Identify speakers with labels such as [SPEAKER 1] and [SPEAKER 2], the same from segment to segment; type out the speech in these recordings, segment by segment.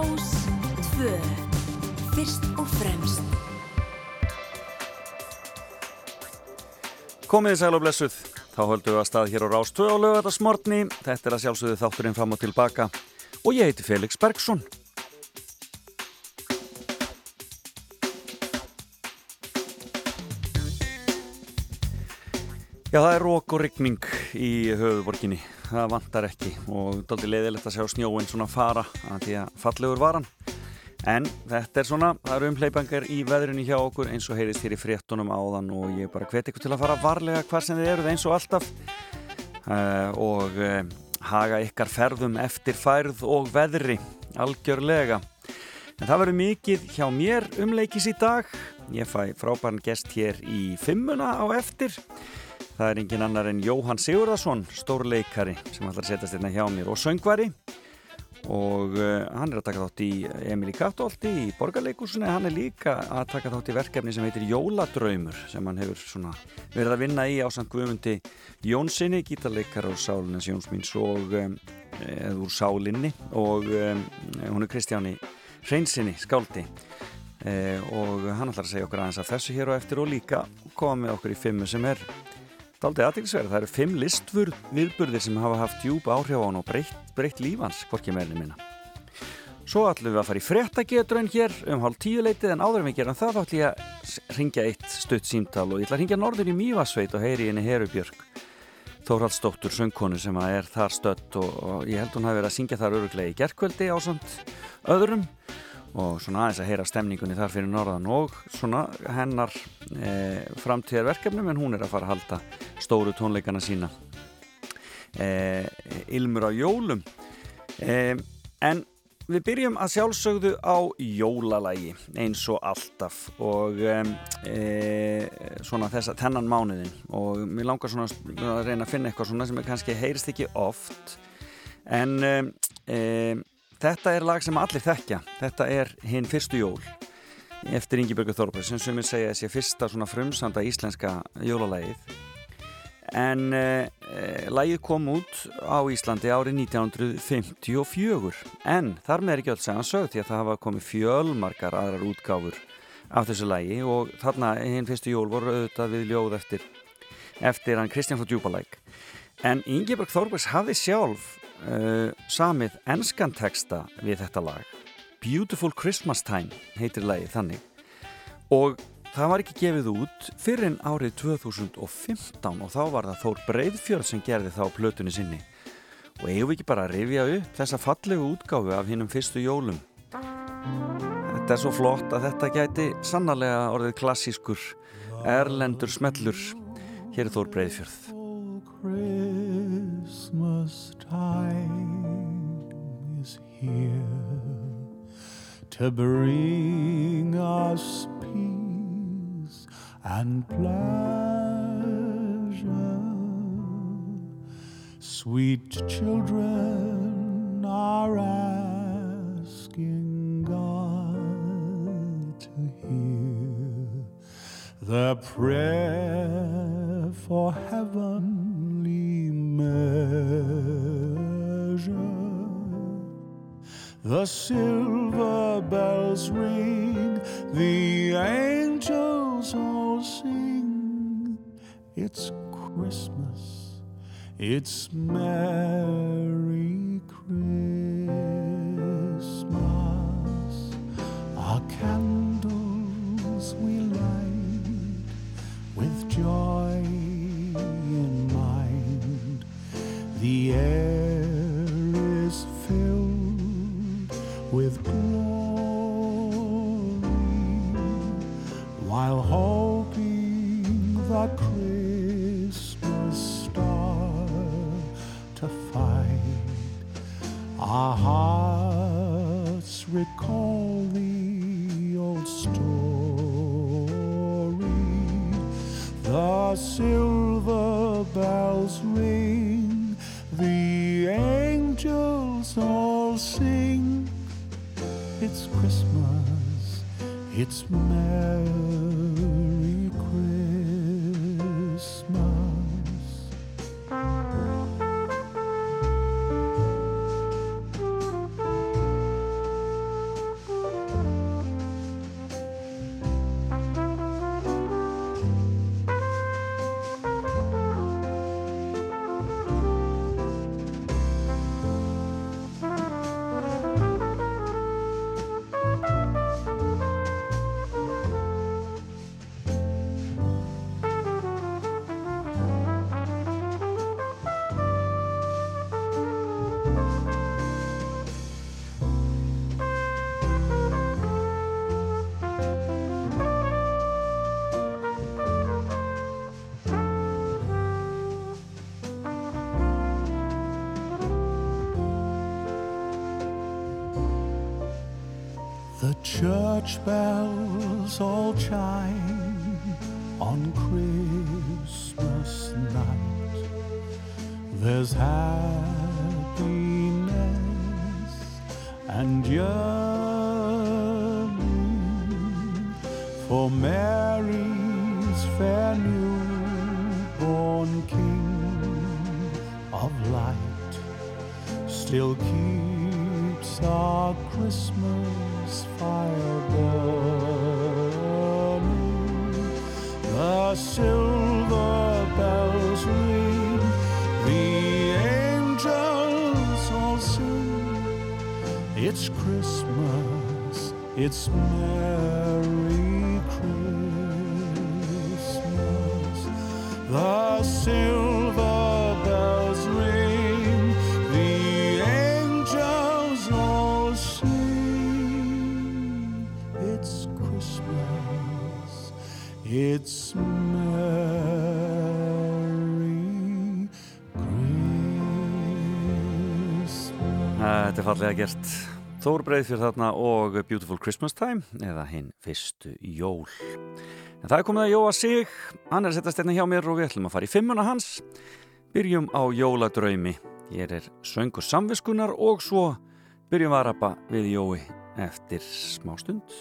[SPEAKER 1] Rás 2 Fyrst og fremst
[SPEAKER 2] Komið í sæl og blessuð. Þá höldum við að stað hér á Rás 2 og lögum þetta smortni. Þetta er að sjálfsögðu þátturinn fram og tilbaka. Og ég heiti Felix Bergsson. Já, það er rók og ryggning í höfuborginni. Það vantar ekki og daldi leiðilegt að sjá snjóin svona fara að því að fallegur varan. En þetta er svona, það eru umhleypangar í veðrunni hjá okkur eins og heyrist hér í fréttunum áðan og ég bara hveti ykkur til að fara varlega hvar sem þið eruð eins og alltaf uh, og uh, haga ykkar ferðum eftir færð og veðri algjörlega. En það verður mikið hjá mér umleikis í dag. Ég fæ frábæran gest hér í fimmuna á eftir. Það er engin annar en Jóhann Sigurðarsson, stórleikari sem ætlar að setjast hérna hjá mér og söngvari. Og uh, hann er að taka þátt í Emil í Kattólti í borgarleikursunni hann er líka að taka þátt í verkefni sem heitir Jóladraumur sem hann hefur verið að vinna í ásand Guðmundi Jónssoni, gítarleikar á Sálinnes Jónsmíns og um, eða úr Sálinni. Og um, hún er Kristjáni Hreinsinni skáldi. Uh, og hann ætlar að segja okkur aðeins að þessu hér og eftir og líka koma með okkur í fimmu sem er Daldið aðtilsverð, það eru fimm listvur viðburðir sem hafa haft djúb áhrif á hann og breytt, breytt lífans, hvorki meðlum minna. Svo ætlum við að fara í frettagetrun hér um hálf tíu leitið en áður en við gerum það þá ætlum ég að ringja eitt stutt símtal og ég ætla að ringja norður í Mývasveit og heyri henni Herubjörg Þórhaldsdóttur söngkonu sem er þar stött og, og ég held hún hafi verið að syngja þar öruglega í gerkvöldi á svont öðrum og svona aðeins að heyra stemningunni þar fyrir norðan og svona hennar e, framtíðarverkefnum en hún er að fara að halda stóru tónleikana sína. E, Ilmur á jólum. E, en við byrjum að sjálfsögðu á jólalægi eins og alltaf. Og svona þess að tennan mánuðin og mér langar svona að reyna að finna eitthvað svona sem kannski heyrist ekki oft. En en Þetta er lag sem allir þekkja. Þetta er hinn fyrstu jól eftir Ingeborg Þorberg sem sumir segja þessi fyrsta svona frumsanda íslenska jólalægið. En eh, lægið kom út á Íslandi árið 1954 en þar með er ekki öll segjan sögð því að það hafa komið fjölmarkar aðrar útgáfur af þessu lægi og þarna hinn fyrstu jól voru auðvitað við ljóð eftir, eftir hann Kristján frá Djúbalæk. En Ingeborg Þorbergs hafði sjálf uh, samið enskan texta við þetta lag. Beautiful Christmas Time heitir lagið þannig. Og það var ekki gefið út fyrir en árið 2015 og þá var það Þór Breiðfjörð sem gerði þá plötunni sinni. Og eigum við ekki bara að rifja upp þessa fallegu útgáfu af hinnum fyrstu jólum? Þetta er svo flott að þetta gæti sannarlega orðið klassískur erlendur smellur. Hér er Þór Breiðfjörð.
[SPEAKER 3] Christmas time is here to bring us peace and pleasure. Sweet children are asking God to hear the prayer for heavenly measure. The silver bells ring, the angels all sing. It's Christmas, it's Merry Christmas. The silver bells ring, the angels all sing. It's Christmas, it's Merry King of light still keeps our Christmas fire burning. The silver bells ring, the angels all sing. It's Christmas, it's Merry Christmas. The
[SPEAKER 2] Þetta er fallega gert. Þór Breiðfjörð þarna og Beautiful Christmas Time eða hinn fyrstu jól En það er komið að jóa sig. Hann er að setja stefna hjá mér og við ætlum að fara í fimmuna hans. Byrjum á jóladraumi. Hér er söngur samviskunar og svo byrjum að rappa við jói eftir smá stund.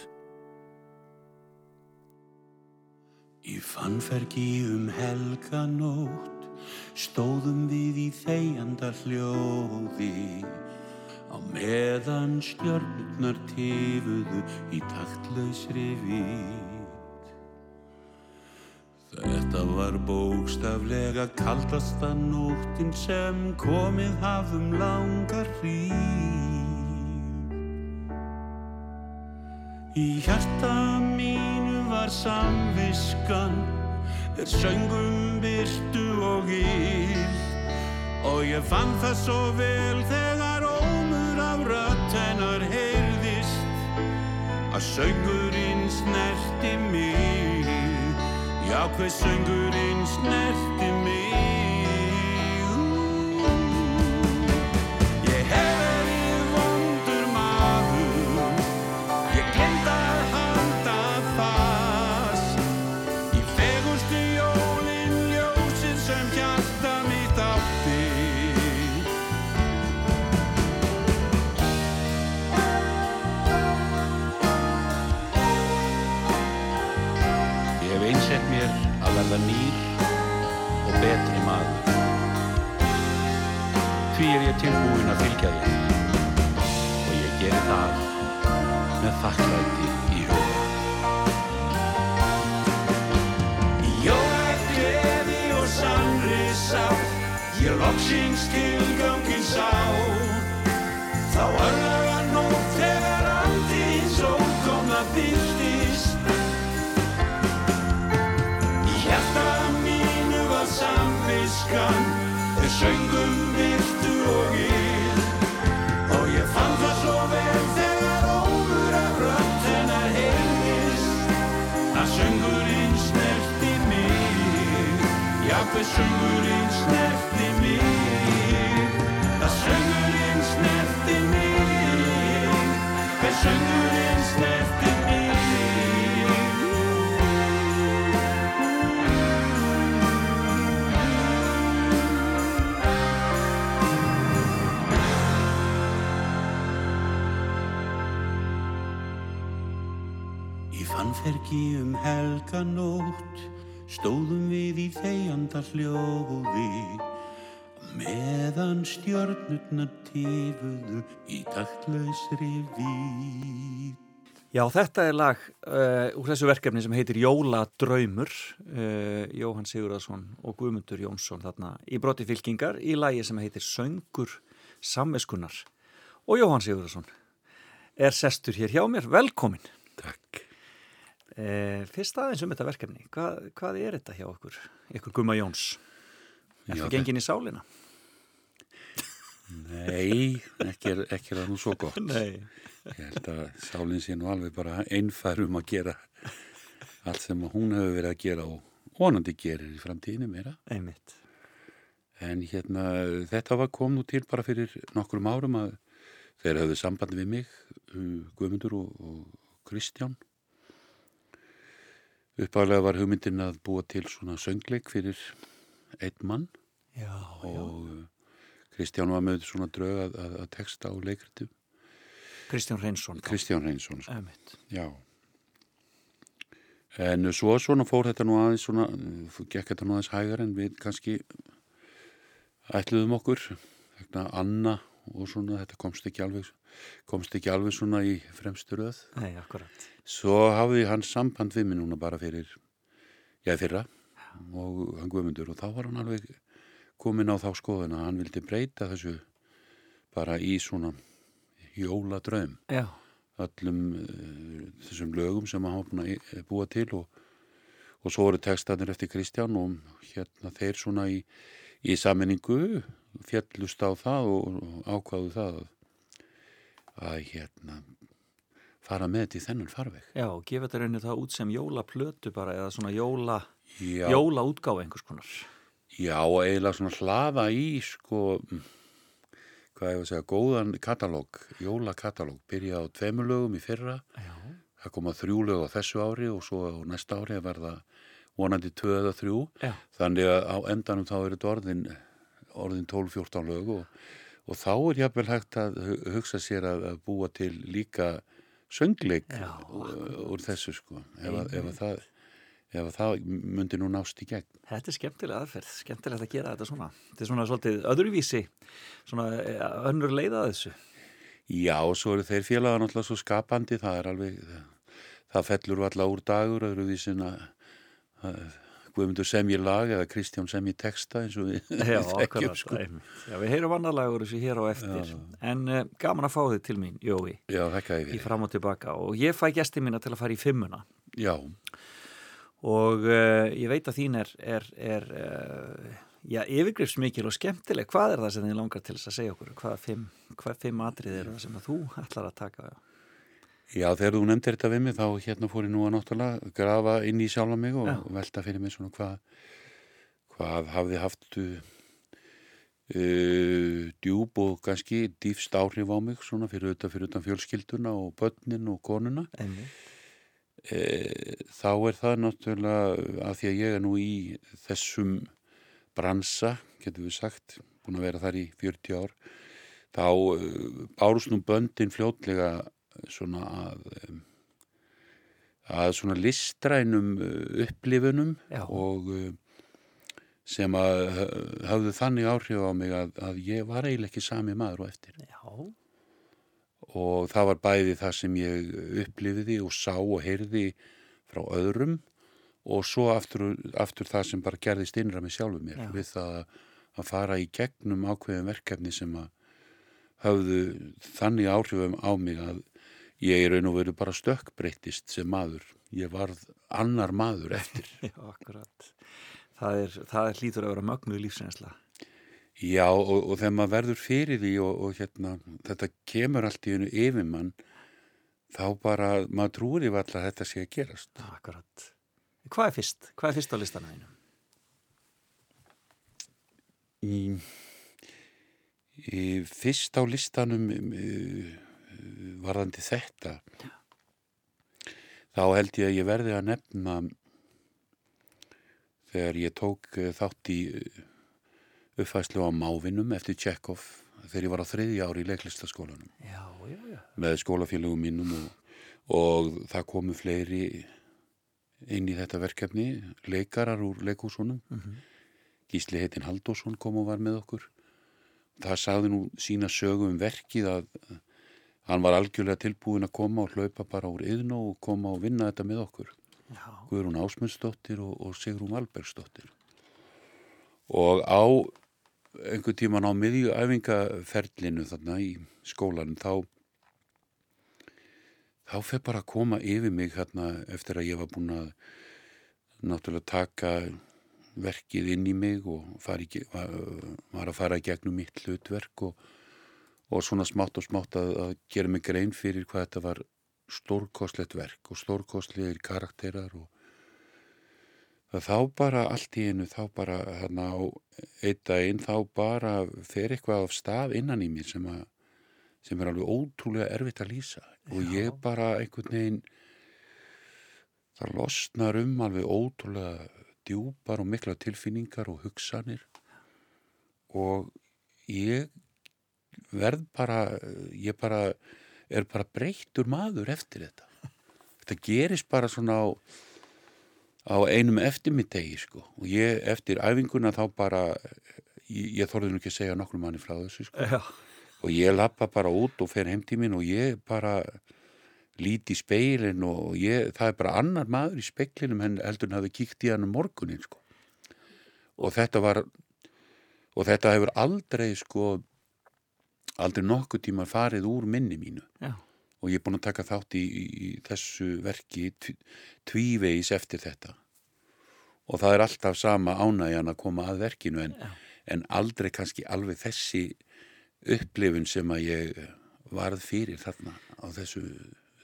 [SPEAKER 4] Í fannfergi um helganótt stóðum við í þegjanda hljóði. Á meðan stjörnurnar tifuðu í taktlausri vít. Þetta var bókstaflega kaldasta nóttin sem komið hafðum langar hríð. Í hjarta mínu var samviskan er söngum byrtu og íl og ég fann það svo vel þegar ómur af rött hennar heyrðist að söngurinn snerti mig já hver söngurinn snerti mig tilbúin að fylgja þér. Og ég geri það með þakklæti í huga. Í jólagleði og sannri sátt ég loksins tilgangin sá. Þá örlaga nótt þegar aldrei sólkomna byrstist Í hjarta mínu var samviskan Þeir söngum virtu Fannfergi um helganótt stóðum við í þegjanda hljóði meðan stjörnurnar tifuðu í taktlausri vít.
[SPEAKER 2] Já, þetta er lag uh, úr þessu verkefni sem heitir Jóladraumur uh, Jóhann Sigurðarsson og Guðmundur Jónsson þarna í broti fylkingar í lagi sem heitir Söngur samveskunnar og Jóhann Sigurðarsson er sestur hér hjá mér, velkomin
[SPEAKER 4] Takk.
[SPEAKER 2] Uh, Fyrst aðeins um þetta verkefni hvað, hvað er þetta hjá okkur, ykkur Guma Jóns Er það gengin í sálina?
[SPEAKER 4] Nei, ekki er, ekki er það nú svo gott.
[SPEAKER 2] Nei
[SPEAKER 4] Ég held að sálinn sé nú alveg bara einfær um að gera allt sem hún hefur verið að gera og vonandi gerir í framtíðinu meira.
[SPEAKER 2] Einmitt
[SPEAKER 4] En hérna, þetta var kom nú til bara fyrir nokkrum árum að þeir höfðu samband við mig, Guðmundur og, og Kristján. Uppálega var hugmyndin að búa til svona söngleik fyrir einn mann
[SPEAKER 2] Já,
[SPEAKER 4] og uh, Kristján var með svona drög að, að, að texta á leikritu.
[SPEAKER 2] Kristján Reynsson.
[SPEAKER 4] Kristján Reynsson, sko.
[SPEAKER 2] Einmitt.
[SPEAKER 4] já. En svo svona fór þetta nú aðeins svona, gekk þetta nú aðeins hægar en við kannski ætluðum okkur, vegna Anna og svona, þetta komst ekki alveg, komst ekki alveg svona í fremstu röð.
[SPEAKER 2] Nei, akkurat.
[SPEAKER 4] Svo hafði hann samband við mig núna bara fyrir, já fyrra og hann guðmundur og þá var hann alveg komin á þá skoðun að hann vildi breyta þessu bara í svona jóladröym
[SPEAKER 2] Já,
[SPEAKER 4] öllum uh, þessum lögum sem hann var búinn að í- búa til og, og svo voru textanir eftir Kristján og hérna þeir svona í, í saminningu fjallust á það og, og ákvaðu það að, hérna fara með þetta í þennan farveg.
[SPEAKER 2] já, og gefa þetta raunin það út sem jólaplötu bara eða svona jóla,
[SPEAKER 4] Já,
[SPEAKER 2] jólaútgáfa einhvers konar.
[SPEAKER 4] já eiginlega svona hlaða í sko, mm, hvað ég var að segja, góðan katalóg, jólakatalóg, byrja á tveimur lögum í fyrra
[SPEAKER 2] Já,
[SPEAKER 4] Það koma þrjú lög á þessu ári og svo á næsta ári að verða vonandi tvö eða þrjú.
[SPEAKER 2] já,
[SPEAKER 4] Þannig að á endanum þá er þetta orðin, orðin 12-14 lög og, og þá er jafnvel hægt að hu- hugsa sér að, búa til líka söngleik
[SPEAKER 2] Já,
[SPEAKER 4] úr, þessu sko. Ef, að, ef, að það, ef að það myndi nú nást í gegn.
[SPEAKER 2] þetta er skemmtilega aðferð, skemmtilegt að gera þetta svona. Þetta er svona svolítið öðruvísi, svona eh, önnur leiða að þessu.
[SPEAKER 4] Já, og svo eru þeir félaga náttúrulega svo skapandi, það er alveg, það, það fellur alltaf úr dagur öðruvísin að Guðmundur semji lag eða Kristján semji texta eins og við
[SPEAKER 2] Já,
[SPEAKER 4] þekkjum, sko.
[SPEAKER 2] Já, við heyrum annar lagur þessu hér á eftir. En uh, gaman að fá þið til mín, Jói,
[SPEAKER 4] Já, þekka ég
[SPEAKER 2] í
[SPEAKER 4] fyrir.
[SPEAKER 2] fram og tilbaka. Og ég fæ gesti mína til að fara í fimmuna.
[SPEAKER 4] Já,
[SPEAKER 2] Og uh, ég veit að þín er, er, er uh, já, yfirgrifsmikil og skemmtileg. Hvað er það sem þið langar til þess að segja okkur? Hvað fimm, hvað fimm atrið er það sem að þú ætlar að taka?
[SPEAKER 4] Já, þegar þú nefndir þetta við mig þá hérna fór ég nú að náttúrulega grafa inn í sjálfa mig og
[SPEAKER 2] Já.
[SPEAKER 4] velta fyrir mig svona hvað, hvað hafði haft uh, uh, djúb og kannski dýfst áhrif á mig svona fyrir utan, fyrir utan fjölskylduna og börnin og konuna. E, þá er það náttúrulega að því að ég er nú í þessum bransa, getur við sagt, búin að vera þar í 40 ár, þá uh, bárust nú böndin fljótlega svona að, að svona listrænum uh, upplifunum
[SPEAKER 2] Já.
[SPEAKER 4] og uh, sem að hafðu þannig áhrif á mig að, að ég var eiginlega ekki sami maður og eftir
[SPEAKER 2] Já,
[SPEAKER 4] og það var bæði það sem ég upplifiði og sá og heyrði frá öðrum og svo aftur, aftur það sem bara gerðist innra með sjálfu mér
[SPEAKER 2] Já.
[SPEAKER 4] við það að, fara í gegnum ákveðin verkefni sem að höfðu þannig áhrifum á mig að ég í raun og veru bara stökkbreyttist sem maður. Ég varð annar maður eftir.
[SPEAKER 2] já, akkurat. Það er, það er hlýtur að vera mögnuð lífsreynsla.
[SPEAKER 4] Já, og, og þegar maður verður fyrir því og, og hérna, þetta kemur allt í hennu yfir mann, þá bara, maður trúir í valla að þetta sé að gerast.
[SPEAKER 2] Akkurat. Hvað er fyrst? Hvað er fyrst á listanum þínum?
[SPEAKER 4] Í, í fyrst á listanum uh, varðandi þetta, þá held ég að ég verði að nefna þegar ég tók uh, þátt í uh, uppfæslu á mávinum eftir Tjekov þegar ég var á þriðja ári í leiklistaskólanum.
[SPEAKER 2] Já, já, já.
[SPEAKER 4] með skólafélögum mínum og, og það komu fleiri inn í þetta verkefni, leikarar úr leikúsunum. Gísli heitin Haldósson kom og var með okkur. Það sagði nú sína sögu um verkið að hann var algjörlega tilbúin að koma og hlaupa bara úr yðn og koma og vinna þetta með okkur.
[SPEAKER 2] Já,
[SPEAKER 4] Guðrún Ásmundsdóttir og, og Sigrún Valbergsdóttir. Og á einhver tíman á miðju æfingaferlinu þarna í skólanum þá þá fer bara að koma yfir mig hérna eftir að ég var búin að náttúrulega taka verkið inn í mig og var, var að fara gegnum mitt hlutverk og, og svona smátt og smátt að, að gera mig grein fyrir hvað þetta var stórkostlegt verk og stórkostlegir karakterar og þá bara allt í einu þá bara hérna á einn daginn þá bara fer eitthvað af stað innan í mér sem að sem er alveg ótrúlega erfitt að lýsa. Og ég bara einhvern veginn það losnar um alveg ótrúlega djúpar og mikla tilfinningar og hugsanir. Og ég verð bara ég bara er bara breyttur maður eftir þetta. Þetta gerist bara svona á á einum eftirmiddegi sko. Og ég eftir æfinguna þá bara ég, ég þorði nú ekki að segja nokkrum manni frá þessu sko.
[SPEAKER 2] Já,
[SPEAKER 4] og ég lappa bara út og fer heimtímin og ég bara líti í speilin og ég, það er bara annar maður í speiklinum en heldur en hafi kíkt í hann um morgunin sko. Og þetta var og þetta hefur aldrei sko aldrei nokkuð tíma farið úr minni mínu.
[SPEAKER 2] Já,
[SPEAKER 4] og ég er búin að taka þátt í, í, í þessu verki tv- tvívegis eftir þetta. Og það er alltaf sama ánægjan að koma að verkinu en, en aldrei kannski alveg þessi upplifun sem að ég varð fyrir þarna á þessu,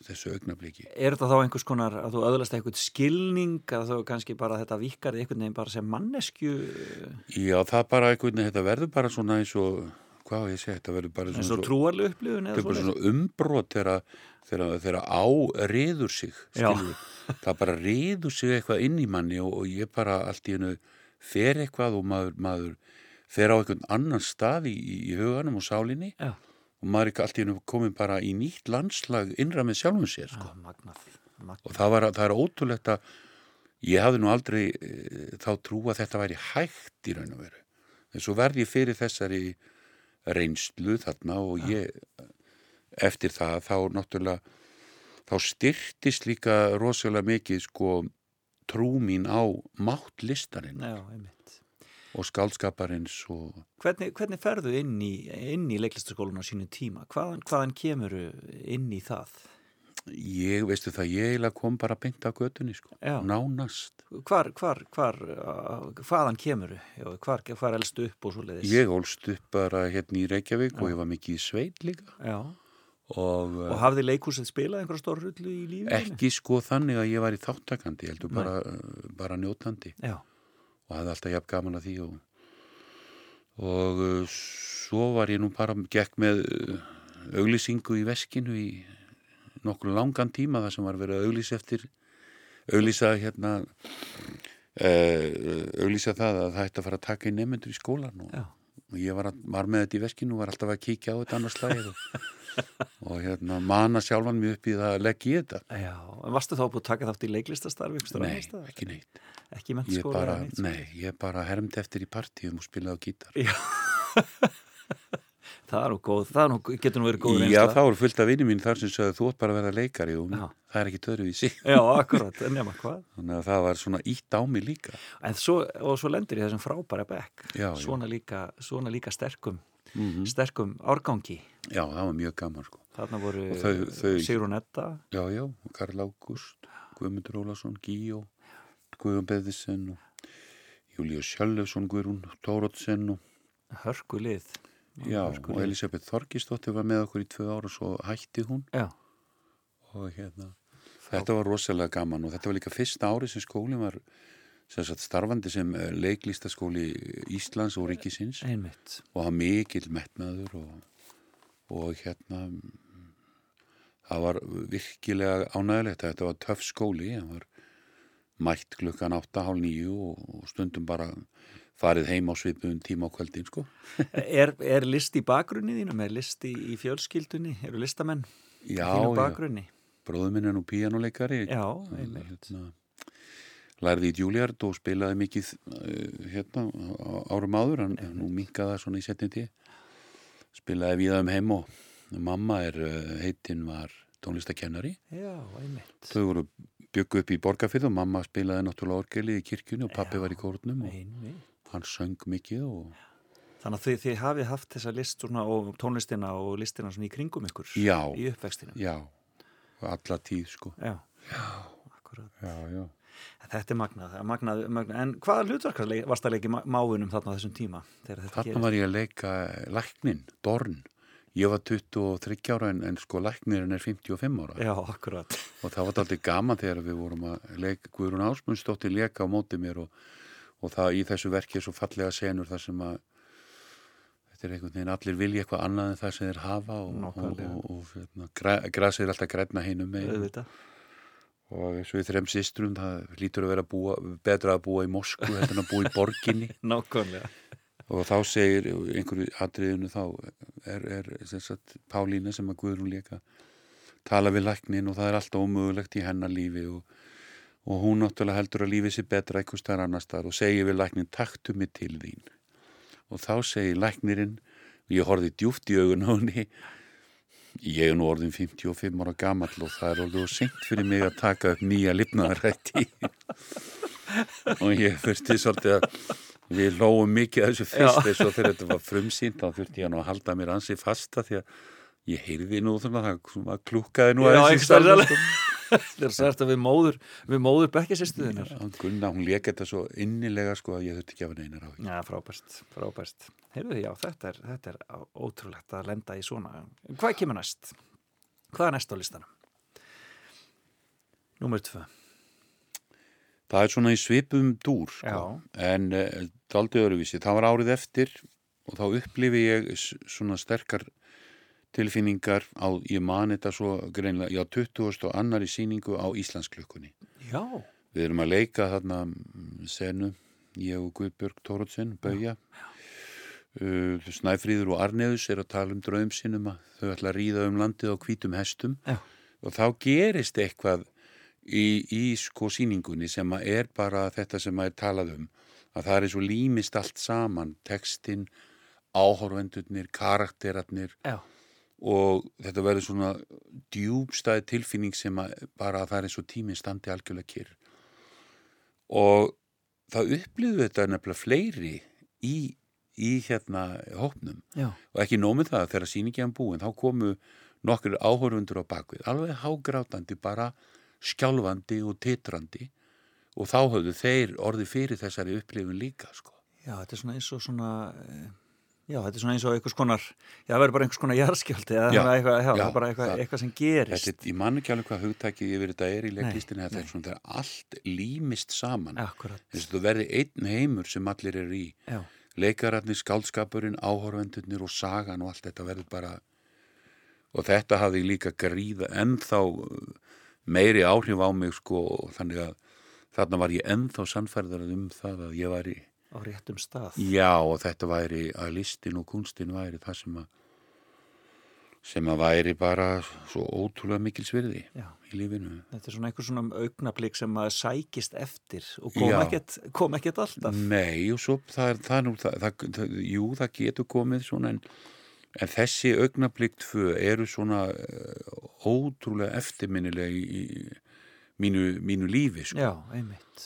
[SPEAKER 4] þessu augnabliki.
[SPEAKER 2] Er þetta þá einhvers konar að þú öðlast eitthvað skilning að þú kannski bara þetta vikar einhvern veginn bara sem mannesku
[SPEAKER 4] Já, það bara einhvern veginn, þetta verður bara svona eins og, hvað ég segja, þetta verður bara svona,
[SPEAKER 2] og trúarlega upplifun
[SPEAKER 4] þetta
[SPEAKER 2] eða
[SPEAKER 4] er
[SPEAKER 2] svoleiðis?
[SPEAKER 4] svona umbrot þegar, á riður sig, það bara riður sig eitthvað inn í manni og, og ég bara allt í hennu fer eitthvað og maður, maður fer á einhvern annan stað í, í huganum og sálinni
[SPEAKER 2] Já,
[SPEAKER 4] og maður er ekki allt í hennu komin bara í nýtt landslag innra með sjálfum sér, sko.
[SPEAKER 2] já, magnað, magnað.
[SPEAKER 4] og það, var, það er ótrúlegt að ég hafði nú aldrei e, þá trú að þetta væri hægt í raun og veru en svo verði ég fyrir þessari reynslu þarna og ég eftir það þá náttúrulega þá styrtist líka rosalega mikið sko trú mín á mátt listarinn og skaldskaparins og
[SPEAKER 2] Hvernig, hvernig ferðu inn í, í leiklistaskólan á sínu tíma? Hvaðan, hvaðan kemur inn í það?
[SPEAKER 4] Ég, veistu það, ég eiginlega kom bara beint á götunni sko,
[SPEAKER 2] Já.
[SPEAKER 4] nánast.
[SPEAKER 2] Hvar, hvar, hvar, uh, hvaðan kemur hvar, hvar elstu upp og svo leiðis?
[SPEAKER 4] ég ólst upp bara hérna í Reykjavík og ég var mikið í sveit líka.
[SPEAKER 2] Já,
[SPEAKER 4] og,
[SPEAKER 2] og hafði leikhúsið spilað einhverja stór rullu í lífinu?
[SPEAKER 4] ekki sko þannig að ég var í þáttakandi, heldur bara, bara njótandi.
[SPEAKER 2] Já,
[SPEAKER 4] og hafði alltaf jafn gaman að því og, og uh, svo var ég nú bara gekk með uh, auglýsingu í veskinu í nokkur langan tíma þar sem var verið að auglýsa eftir auglýsa hérna uh, auglýsa það að það ætti að fara að taka í nefnendur í skólan og, og ég var, að, var með þetta í veskinu og var alltaf að kíkja á þetta annars slæðið og, og hérna mana sjálfan mig upp í það að leggja í þetta
[SPEAKER 2] já. En varstu þá búið að taka þátt í leiklistastarfi?
[SPEAKER 4] Nei, ekki neitt
[SPEAKER 2] Ekki svona?
[SPEAKER 4] nei, ég bara hermdi eftir í partíum og spilaði á gítar
[SPEAKER 2] Já. það er nú góð, það nú, getur nú verið góð
[SPEAKER 4] Já, þá eru fullt af vinni mín þar sem sagði þú ert bara að vera leikari og
[SPEAKER 2] Já.
[SPEAKER 4] það er ekki töruvísi
[SPEAKER 2] Já, akkurat, nema hvað.
[SPEAKER 4] þannig að það var svona ítt á mig líka
[SPEAKER 2] En svo, og svo lendir ég þessum frábæra bekk. Svona líka, svona líka sterkum,
[SPEAKER 4] mm
[SPEAKER 2] sterkum árgangi.
[SPEAKER 4] Já, það var mjög gaman sko
[SPEAKER 2] Þarna voru Sigrún Edda.
[SPEAKER 4] Já, já, Karl Ágúst, Guðmundur Ólason, Gíó Guðjón Beðisen og Júlíu Sjálfsson, Guðrún Tórótsen og
[SPEAKER 2] Hörku lið.
[SPEAKER 4] Já, og. Elisabeth Þorgisdóttir var með okkur í tvö ára og svo hætti hún
[SPEAKER 2] Já,
[SPEAKER 4] og hérna þetta var rosalega gaman og þetta var líka fyrsta ári sem skólinn var sem sagt, starfandi sem eh, leiklistaskóli Íslands og Ríkisins
[SPEAKER 2] einmitt.
[SPEAKER 4] og hann mikill metnaður og, og hérna það var virkilega ánægilegt þetta var töff skóli hann var mætt klukkan 8.30 og, og stundum bara farið heim á svipuðum tíma á kvöldin sko.
[SPEAKER 2] Er, er list í bakgrunni þínum? Er list í, í fjölskyldunni? Eru listamenn í
[SPEAKER 4] Já, já,
[SPEAKER 2] bakgrunni?
[SPEAKER 4] bróður minn er nú píanuleikari
[SPEAKER 2] Já, einmitt.
[SPEAKER 4] hérna, lærði í Juilliard og spilaði mikið uh, hérna árum áður en nú minkaði það svona í setjandi spilaði við um heim og mamma er uh, heitinn var tónlistakennari
[SPEAKER 2] Já, einmitt.
[SPEAKER 4] þau voru byggu upp í borgarfyrð og mamma spilaði náttúrulega orgeli í kirkjunni og pappi
[SPEAKER 2] Já,
[SPEAKER 4] var í kórnum og
[SPEAKER 2] Einmitt.
[SPEAKER 4] Hann söng mikið og
[SPEAKER 2] Þannig að þið, þið hafið haft þessa list svona, og tónlistina og listina í kringum ykkur
[SPEAKER 4] Já.
[SPEAKER 2] í uppvextinu.
[SPEAKER 4] já, alla tíð sko
[SPEAKER 2] Já. Já. Akkurat.
[SPEAKER 4] já, já
[SPEAKER 2] Þetta er magnað, magnað, magnað. En hvaða hlutverk varst að leika í má- máfunum þarna á þessum tíma?
[SPEAKER 4] Þarna
[SPEAKER 2] gerist?
[SPEAKER 4] var ég að leika læknin, Dorn. Ég var 23 ára en, en sko læknirinn er 55 ára.
[SPEAKER 2] Já, akkurat.
[SPEAKER 4] Og það var alltaf gaman þegar við vorum að leika, Guðrún Ásmundsdóttir leka á móti mér og, og það í þessu verki er svo fallega senur þar sem að þetta er einhvern veginn allir vilja eitthvað annað en það sem þeir hafa og, og, og, og hérna, gra, grasið er alltaf græna megin.
[SPEAKER 2] Auðvitað.
[SPEAKER 4] Og eins og við þrem systrum það lítur að vera að búa, betra að búa í Moskvu heldur en að búa í borginni.
[SPEAKER 2] Nákvæmlega.
[SPEAKER 4] Og þá segir einhverju atriðinu þá er, er sagt, Pálína sem að Guðrún líka tala við læknin og það er alltaf ómögulegt í hennar lífi og, og hún náttúrulega heldur að lífið sé betra eitthvað stær annar staðar og segir við læknin taktu mig til þín. Og þá segir læknirinn og ég horfði djúft í augun á henni ég er nú orðin 55 ára gamall og það er orðið seint fyrir mig að taka upp nýja lifnaðarætti og ég þurfti svolítið að við lóum mikið að þessu fyrst eins og þegar þetta var frumsýnt þá þurfti ég að halda mér ansi fasta því að ég heyrði nú þannig að það klukkaði nú aðeins í
[SPEAKER 2] ekki það er sært að við móður við móður bekkjasistuðinnar
[SPEAKER 4] Já, Gunna, hún lék þetta svo innilega sko að ég þurfti ekki að hafa neinar á því.
[SPEAKER 2] Já, frábært, frábært. Heyrðu, já, þetta er, þetta er ótrúlegt að lenda í svona. Hvað kemur næst? Hvað er næst á listanum? Númer tvö.
[SPEAKER 4] Það er svona í svipum dúr sko. en uh, daldi öruvísi. Það var árið eftir og þá upplifi ég svona sterkar tilfinningar á, ég man þetta svo greinlega, já, 20. og annari síningu á Íslandsklukkunni.
[SPEAKER 2] Já.
[SPEAKER 4] Við erum að leika þarna mm, senu, ég og Guðbjörg Tórótsen, Bauja. Uh, Snæfríður og Arneðus er að tala um draum sinum að þau ætla að ríða um landið á hvítum hestum
[SPEAKER 2] Já.
[SPEAKER 4] og þá gerist eitthvað í, í sko síningunni sem að er bara þetta sem að er talað um að það er og límist allt saman textin, áhorfendurnir karakterarnir
[SPEAKER 2] Já.
[SPEAKER 4] Og þetta verður svona djúbstæði tilfinning sem að bara að það er eins og tíminn standi algjörlega kyrr og það upplýðu þetta nefnilega fleiri í, í hérna hópnum
[SPEAKER 2] Já.
[SPEAKER 4] og ekki nómið það að þegar sýningi hann búin þá komu nokkur áhorfundur á bakvið alveg hágrátandi bara skjálfandi og titrandi og þá höfðu þeir orði fyrir þessari upplifun líka sko.
[SPEAKER 2] Já, þetta er svona eins og svona, eh, já, þetta er svona eins og einhvers konar, já, það verður bara einhvers konar jarðskjálti eða er eitthvað, já,
[SPEAKER 4] já,
[SPEAKER 2] er bara eitthvað, eitthvað sem gerist.
[SPEAKER 4] Þetta, ég man ekki alveg hvað hugtækið yfir þetta er í leiklistinni þetta er svona þegar allt límist saman
[SPEAKER 2] Akkurat.
[SPEAKER 4] þess að það verði einn heimur sem allir eru í
[SPEAKER 2] Já.
[SPEAKER 4] leikararnir, skáldskapurinn, áhorfendurnir og sagan og allt þetta verður bara og þetta hafði líka gríða ennþá uh, meiri áhrif á mig sko þannig að þarna var ég ennþá sannfærðar um það að ég væri
[SPEAKER 2] Á réttum stað.
[SPEAKER 4] já og þetta væri að listin og kunstin væri það sem að sem að væri bara svo ótrúlega mikil svirði
[SPEAKER 2] Já.
[SPEAKER 4] í lífinu
[SPEAKER 2] Þetta er svona einhver svona augnablík sem maður sækist eftir og kom ekkert, kom ekkert alltaf.
[SPEAKER 4] Nei, og svo það er það nú, það, það, jú, það getur komið svona en, en þessi augnablikt tvö eru svona uh, ótrúlega eftirminnilega í, í mínu, mínu lífi, sko.
[SPEAKER 2] Já.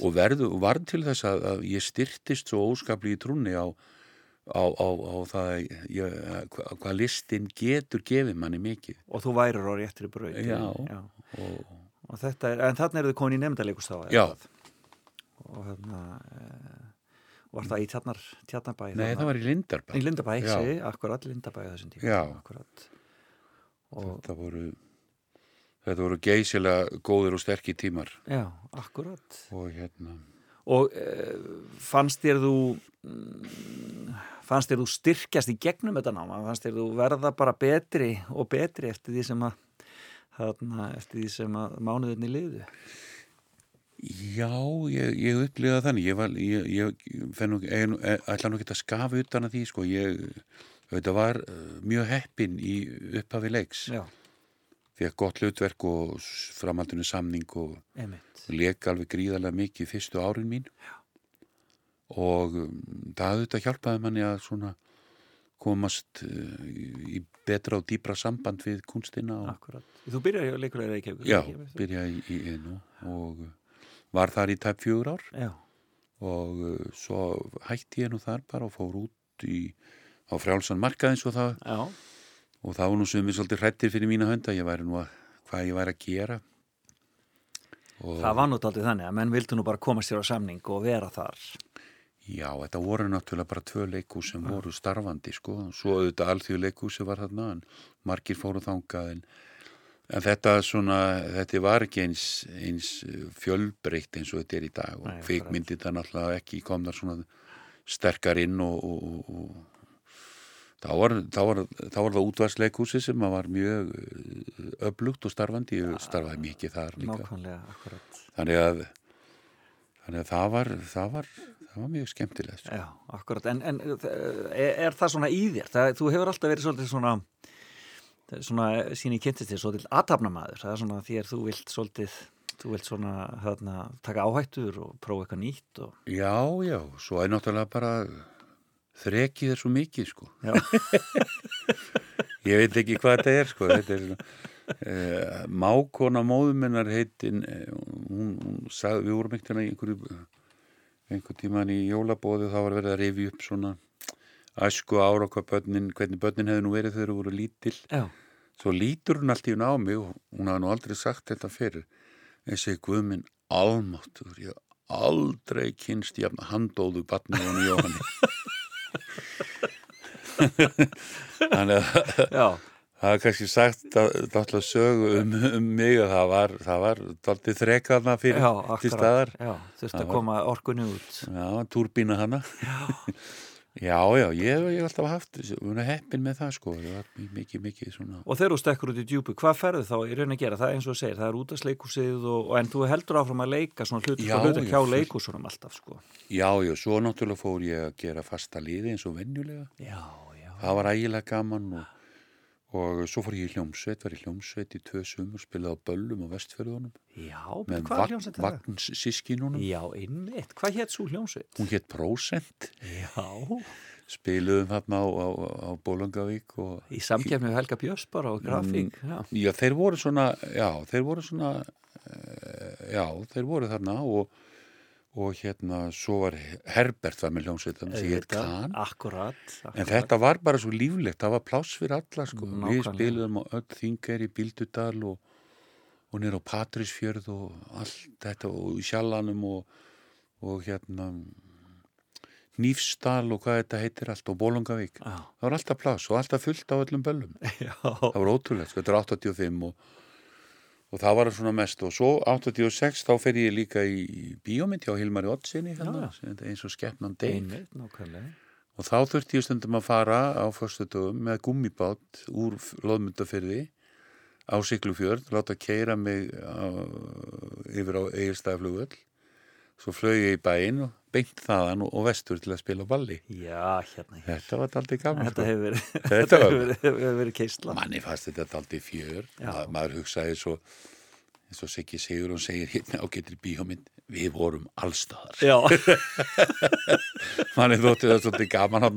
[SPEAKER 4] Og verðu, varð til þess að, að ég styrtist svo óskapli í trúnni á, á, á, á það að ég, hva, hvað listin getur gefið manni mikið.
[SPEAKER 2] Og þú værir á réttri.
[SPEAKER 4] Já. Og,
[SPEAKER 2] er, en þarna eru þið komin í eða
[SPEAKER 4] Já.
[SPEAKER 2] hvað? Og hérna, e, var það í tjarnar, tjarnarbæ?
[SPEAKER 4] nei, það var í Lindarbæ.
[SPEAKER 2] Í Lindabæ,
[SPEAKER 4] Já.
[SPEAKER 2] segi, akkurat Lindabæ á þessum tíma.
[SPEAKER 4] Já.
[SPEAKER 2] Akkurat. Og,
[SPEAKER 4] Þetta voru, þetta voru geysilega góðir og sterkir tímar
[SPEAKER 2] já, akkurat.
[SPEAKER 4] og hérna...
[SPEAKER 2] Og e, fannst þér þú mm, fannst þér þú styrkjast í gegnum þetta náma? Fannst þér þú verða bara betri og betri eftir því sem að þarna, eftir því sem að mánuðinni liðu?
[SPEAKER 4] Já, ég, ég upplifaði þannig, ég, var, ég, ég nú, ætla nú ekki að skafa utan að því, sko, ég, þetta var uh, mjög heppin í upphafi leiks,
[SPEAKER 2] Já,
[SPEAKER 4] fekk gott hlutverk og framhaldinu samning og leik alveg gríðarlega mikið fyrstu árin mín Já. og um, það auðvitað hjálpaði manni að svona komast uh, í betra og dýbra samband við kunstina og
[SPEAKER 2] Akkurat. Þú byrjar í leikulega Reykjavík.
[SPEAKER 4] já, byrjaði í, einu og uh, var þar í tæp fjögur ár
[SPEAKER 2] Já,
[SPEAKER 4] og uh, svo hætti ég nú þar bara og fór út í, á frjálsan markaðins og það
[SPEAKER 2] já,
[SPEAKER 4] og var nú sem við svolítið hrættir fyrir mína hönda ég væri nú að, hvað ég væri að gera. Og
[SPEAKER 2] það var nút aldrei þannig að menn vildu nú bara koma sér á samning og vera þar.
[SPEAKER 4] já, þetta voru náttúrulega bara tvö leikús sem voru starfandi sko, svo auðvitað alþjóð leikúsi var þarna en margir fóru þangað en, en þetta svona þetta var ekki eins, eins fjölbreytt eins og þetta er í dag. Og kvikmyndir það náttúrulega ekki komnar svona sterkar inn og, og, og, og þá var, þá var, þá var það útvarsleikhúsi sem var mjög uh, öflugt og starfandi, ég starfaði mikið þar líka.
[SPEAKER 2] nákvæmlega, akkurat
[SPEAKER 4] Þannig að, þannig að það var, það var, það var mjög skemmtilegt. sko.
[SPEAKER 2] Já, akkurat, en, en er, er það svona í þér? Það, þú hefur alltaf verið svolítið svona svona sín í kynntist þér svolítið aðtapnamaður, það er svona þér þú vilt svolítið, þú vilt svona hérna, taka áhættur og prófa eitthvað nýtt og
[SPEAKER 4] Já, já, svo er náttúrulega bara þrekið er svo mikið, sko. Ég veit ekki hvað þetta er, sko. Þetta er svona, uh, mákona móðuminnar heitin, uh, hún, hún sagði, við vorum ekkert einhverju, einhver tíman í jólabóðu, þá var verið að rifja upp svona æsku ára hvað börnin, hvernig börnin hefði nú verið þegar þau voru lítil.
[SPEAKER 2] já,
[SPEAKER 4] Svo lítur hún allt í hún á mig og hún hafði nú aldrei sagt þetta fyrir. Ég segi, Guð minn, almáttur, ég hef aldrei kynst jafn handóðu batni hún í Jóhanni. Þannig að það er kannski sagt að sögu um, um mig að það var, það var daldið þrekaðna fyrir
[SPEAKER 2] já,
[SPEAKER 4] til staðar.
[SPEAKER 2] Já, þurfti að koma orkunni út
[SPEAKER 4] Já, túrbína hana. Já, já, ég hef alltaf haft, heppin með það sko, það mikið, mikið svona.
[SPEAKER 2] Og þegar þú stekkur út í djúpu, hvað ferðu þá í raun að gera? Það er eins og þú segir, það er út að sleikúsið og, en þú heldur áfram að leika svona hlutur
[SPEAKER 4] Já,
[SPEAKER 2] hlutur
[SPEAKER 4] já,
[SPEAKER 2] hjá
[SPEAKER 4] fullt.
[SPEAKER 2] leikúsunum alltaf, sko.
[SPEAKER 4] Já, já, svo náttúrulega fór ég að gera fasta liði eins og venjulega.
[SPEAKER 2] Já, já.
[SPEAKER 4] Það var ægilega gaman og, og svo fór ég í hljómsveit, var í hljómsveit í tvö sumur, spilaði á böllum á vestfjörðunum
[SPEAKER 2] Já,
[SPEAKER 4] með
[SPEAKER 2] hvað hljómsveit er það?
[SPEAKER 4] vagnsískinunum.
[SPEAKER 2] Já, einmitt. Hvað hétt svo hljómsveit?
[SPEAKER 4] Hún hétt Prósent,
[SPEAKER 2] Já.
[SPEAKER 4] spiluðum þarna á, á, á Bólangavík og
[SPEAKER 2] Í samkefni við Helga Björns bara og grafík.
[SPEAKER 4] Mm.
[SPEAKER 2] Já.
[SPEAKER 4] já, þeir voru svona, já, þeir voru svona, uh, já, þeir voru þarna og, og hérna, svo var Herbert var með hljómsveitan sem hétt Kahn.
[SPEAKER 2] Akkurat. akkurat.
[SPEAKER 4] En þetta var bara svo líflegt, það var pláss fyrir alla sko. Við
[SPEAKER 2] Nákvæmlega.
[SPEAKER 4] spiluðum á öll þingar í Bíldudal og, og nýr á Patrísfjörð og allt þetta og í Sjallanum og, og hérna Nýfstal og hvað þetta heitir allt og Bólungavík.
[SPEAKER 2] Já.
[SPEAKER 4] Það var alltaf pláss og alltaf fullt á öllum böllum. Það var ótrúlegt, sko, þetta er 85 og, og það var svona mest og svo 86 þá fer ég líka í, bíómynd hjá Hilmari Ottsinni hérna, eins og skeppnan
[SPEAKER 2] nákvæmlega.
[SPEAKER 4] Og þá þurfti ég stundum að fara á föstudöfum með gummibát úr loðmyndafyrði á Siglufjörð, láta keira mig á, yfir á Egilstæðaflugvöll. Svo flög ég í bæinn og beint þaðan og, vestur til að spila balli.
[SPEAKER 2] Já, hérna.
[SPEAKER 4] Þetta var aldrei gaman.
[SPEAKER 2] Þetta hefur verið, hefur verið, hefur verið keisla.
[SPEAKER 4] Manni fannst þetta aldrei fjör. Ma, maður hugsaði svo, eins og Siggi Sigur og segir hérna ágættir bíómynd, við vorum allstaðar. Manni þótti það svolítið gaman á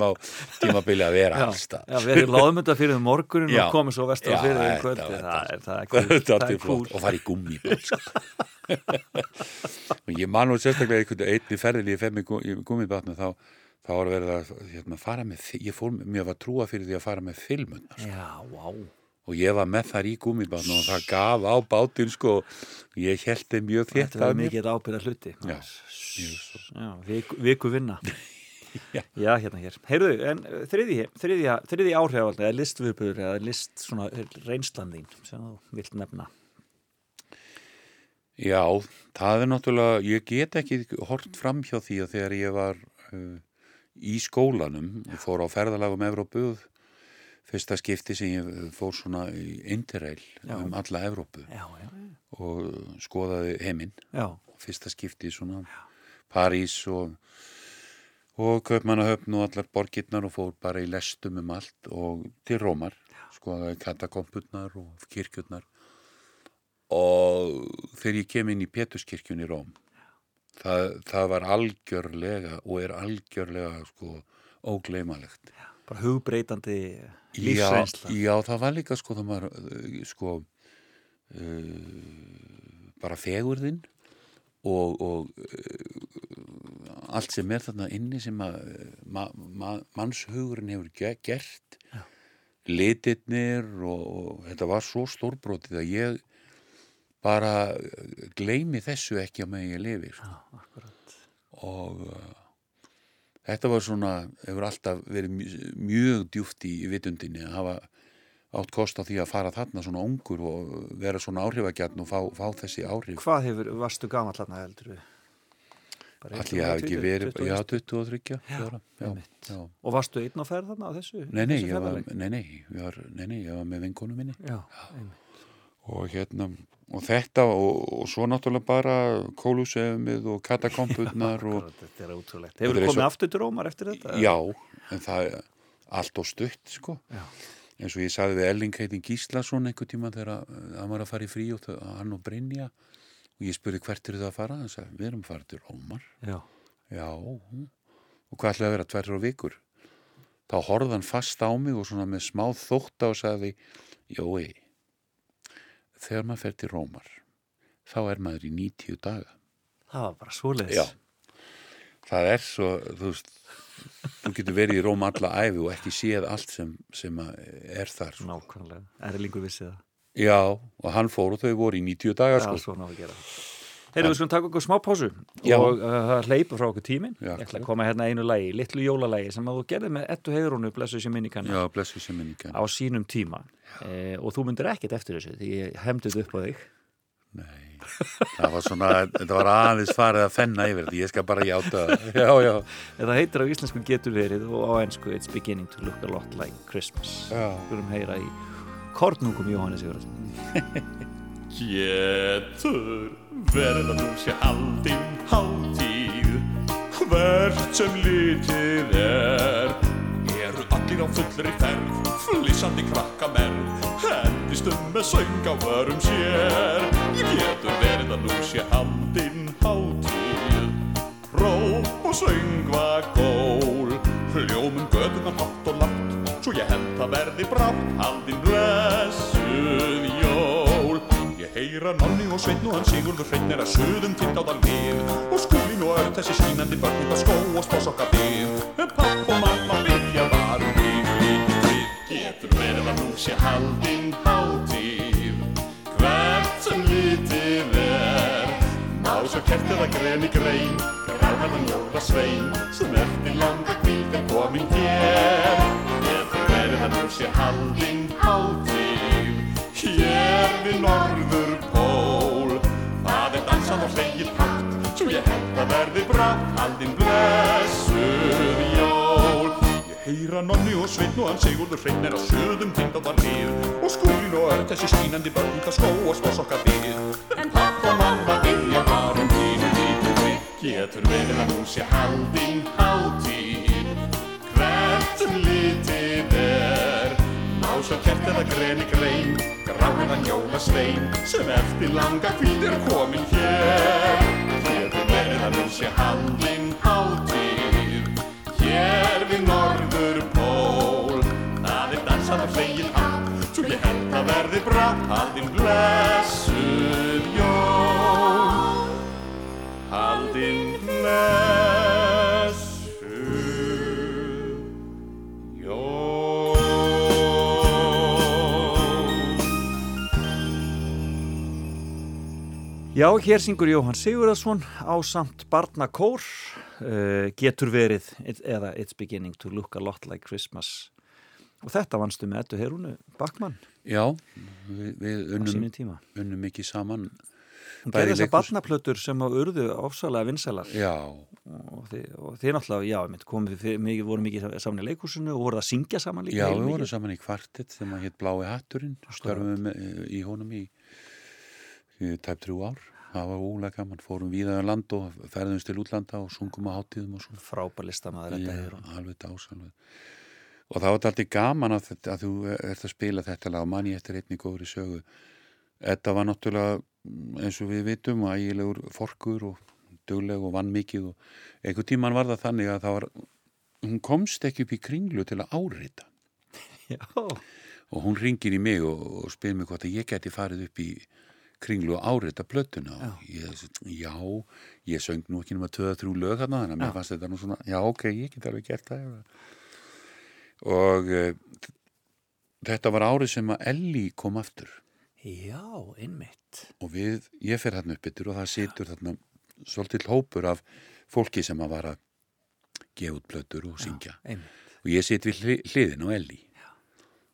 [SPEAKER 4] tímabili að vera allstaðar.
[SPEAKER 2] já, við erum láðmynda fyrir um morgunin og komum svo vestur
[SPEAKER 4] Já,
[SPEAKER 2] fyrir um
[SPEAKER 4] þetta
[SPEAKER 2] kvöldi. Það er,
[SPEAKER 4] flott og fara í gummibát sko. og ég man nú sérstaklega einhvern einni ferðil ég fer með gu- í gummibátna þá, þá var verið að hérna, fara með ég fór, mér var trúa fyrir því að fara með filmunar sko.
[SPEAKER 2] Já, vá.
[SPEAKER 4] Og ég var með þar í gummibátna og það gaf á bátinn sko og ég held þeim mjög þétt
[SPEAKER 2] Þetta
[SPEAKER 4] að mér
[SPEAKER 2] mikið ábyrða hluti.
[SPEAKER 4] Já,
[SPEAKER 2] Já, viku, viku vinna.
[SPEAKER 4] Já.
[SPEAKER 2] Já, hérna hér. Heyrðu, en uh, þriði, þriði, þriði áhrifald, eða listviðbúður, eða list svona reynslan þín sem þú vilt nefna.
[SPEAKER 4] Já, það er náttúrulega, ég get ekki hort fram hjá því að þegar ég var uh, í skólanum og fór á ferðalagum Evrópu, fyrsta skipti sem ég fór svona í Interrail
[SPEAKER 2] Já.
[SPEAKER 4] um alla Evrópu
[SPEAKER 2] Já, já,
[SPEAKER 4] og skoðaði heiminn,
[SPEAKER 2] já.
[SPEAKER 4] fyrsta skipti svona París og, og Kaupmannahöfn og allar borgirnar og fór bara í lestum um allt og til Rómar, skoðaði katakompurnar og kirkjurnar. Og þegar ég kem inn í Peturskirkjun í Róm það, það var algjörlega og er algjörlega sko ógleymalegt
[SPEAKER 2] Bara hugbreytandi
[SPEAKER 4] já,
[SPEAKER 2] lífsreynsla.
[SPEAKER 4] já, það var líka sko var uh, sko uh, bara fegurðinn og, og uh, allt sem er þarna inni sem að ma, ma, mannshugurinn hefur ge gert
[SPEAKER 2] Já.
[SPEAKER 4] litirnir og, og þetta var svo stórbrotið að ég bara gleymi þessu ekki að með ég lifi sko.
[SPEAKER 2] Já,
[SPEAKER 4] og þetta var svona, hefur alltaf verið mjög, mjög djúft í, vitundinni að hafa átt kost á því að fara þarna svona ungur og vera svona áhrifagjarn og fá, fá þessi áhrif.
[SPEAKER 2] Hvað hefur, varstu gamall þarna heldur við?
[SPEAKER 4] Allir hafi ekki verið,
[SPEAKER 2] 20,
[SPEAKER 4] já, 23
[SPEAKER 2] Já,
[SPEAKER 4] já, já.
[SPEAKER 2] Og varstu einn á ferð þarna á þessu?
[SPEAKER 4] Nei, nei,
[SPEAKER 2] þessu
[SPEAKER 4] ég var, nei, nei, ég var, nei, nei, ég var með vinkonu minni
[SPEAKER 2] Já, einmitt.
[SPEAKER 4] Og hérna, og þetta og, og svo náttúrulega bara kólusefumið og katakompurnar og
[SPEAKER 2] Þetta er ótrúlegt.
[SPEAKER 4] Þetta
[SPEAKER 2] Hefur
[SPEAKER 4] eins
[SPEAKER 2] komið aftur til Rómar eftir þetta?
[SPEAKER 4] já, en það er allt og stutt, sko
[SPEAKER 2] Já.
[SPEAKER 4] eins og ég sagði við Elling heitin Gíslason einhver tíma þegar hann var að fara í frí og það, hann og Brynja og ég spurði hvert eru það að fara hann sagði, við erum að fara til Rómar
[SPEAKER 2] Já.
[SPEAKER 4] já, og hvað ætlaði að vera tværra vikur þá horfði hann fast á mig og svona með smá þótta og sagði jói þegar maður fer til Rómar þá er maður í 90 daga
[SPEAKER 2] Það var bara svoleiðis.
[SPEAKER 4] Já. það er svo þú veist þú getur verið í Róm alla æfi og ekki séð allt sem, sem er þar sko.
[SPEAKER 2] Nákvæmlega. Erlingur vissi það.
[SPEAKER 4] Já, og hann fór og þau voru í 90 dagar
[SPEAKER 2] Já,
[SPEAKER 4] sko.
[SPEAKER 2] svona á að gera. Heyrðu, við skulum taka okkur smá pásu
[SPEAKER 4] Já.
[SPEAKER 2] og uh, það hleypa frá okkur tíminn.
[SPEAKER 4] Já,
[SPEAKER 2] Ég ætla að koma hérna einu lagi, litlu jólalagi sem að þú gerði með ettu heiðrúnu, blessu sér minnikanna,
[SPEAKER 4] Já, blessu sem minningan.
[SPEAKER 2] á sínum tíma. Eh, og þú myndir ekkert eftir þessu, því ég hefndið upp á þig.
[SPEAKER 4] Nei, það var svona, þetta var aðeins farið að fenna yfir þetta, ég skal bara játa það. Já,
[SPEAKER 2] Þetta heitir á íslensku getur verið og á ennsku It's beginning to look a lot like Christmas.
[SPEAKER 4] já.
[SPEAKER 2] Skulum heyra í Kornungum Jóhannes.
[SPEAKER 5] Getur verið að nú sé haldinn hátíð. Hvert sem litið er. Eru allir á fullri ferð Flýsandi krakkamenn. Hendist um með söng á vörum sér. Getur verið að nú sé haldinn hátíð. Róp og söng var gól. Hljómum göðunan hátt og látt Svo ég held að verði brátt. Haldinn blessuð heyra nonni og sveitn og hann Sigurður hreinn er að suðum titt á það lið Og skúlin og öll þessi skínandi börn út á skó og spásokka við. En papp og mamma vilja varum líf lítið við Getur verið að nú sé haldinn hátíð. Hvert sem lítið er Má svo kertið að greni grein. Gráðan jóla svein Sem eftir langa kvíld er komin hér. Getur verið að nú sé haldinn hátíð Hér við norður pól. Það er dansað og hlegið hátt Svo ég held að verði brátt Haldinn blessuð jól. Ég heyra nonni og sveitn og hann Sigurður hreinn er að söðum tind á það lið Og skúlin og öll þessi skínandi börn út að skó og spásokka við. En papp og mamma vilja varum pínu lítið við. Getur verið að nú sé haldinn hátíð. Hvert er Má svo kertið að greni grein Gráðan jólasvein Sem eftir langa hvíld er komin hér. Getur verið að nú sé haldinn hátíð Hér við norður pól Það er dansað og hlegið hátt Svo ég held að verði brátt Haldinn blessuð
[SPEAKER 2] Já, hér syngur Jóhann Sigurðarsson á samt barnakór uh, getur verið it- eða It's beginning to look a lot like Christmas. Og þetta vannstu með Ettu Herúnu Bakmann
[SPEAKER 4] Já, við, við
[SPEAKER 2] á
[SPEAKER 4] unnum, unnum ekki saman.
[SPEAKER 2] Hún gerði þessar barnaplötur sem að urðu ofsalega vinsælar.
[SPEAKER 4] Já,
[SPEAKER 2] og þið, og þið náttúrulega, já, einmitt, komið þið mikið, voru mikið saman í leikhúsinu og voruð að syngja saman líka
[SPEAKER 4] já, við vorum saman í kvartett sem að hétt Blái hatturinn, störfum við í honum í tæp trú ár. Það var ólega gaman, fórum víðaðan land og ferðumst til útlanda og sungum á hátíðum og svo.
[SPEAKER 2] frábær listamaður Edda
[SPEAKER 4] Já,
[SPEAKER 2] Heiðrún.
[SPEAKER 4] alveg dásalveg. Og það var alltaf gaman að, þetta- að þú ert að spila þetta lag og manni eftir einni góðri sögu. Þetta var náttúrulega eins og við vitum og ægilegur forkur og dugleg og vann mikið og einhver tíman var það þannig að það var, hún komst ekki upp í kringlu til að árita
[SPEAKER 2] Já,
[SPEAKER 4] og hún ringir í mig og, og spyr mig hvort að ég geti farið upp í kringlu og árita plötuna og ég, já, ég söng nú ekki nema 2-3 lög þarna þannig að mér fannst þetta nú svona, já ok, ég get alveg gert það og uh, þetta var árið sem að Elli kom aftur.
[SPEAKER 2] Já, einmitt.
[SPEAKER 4] og við, ég fer þarna upp yttir og það situr þarna svolítill hópur af fólki sem að vara gefa út plötur og syngja.
[SPEAKER 2] Einmitt.
[SPEAKER 4] og ég sit við hli- hliðin á Elli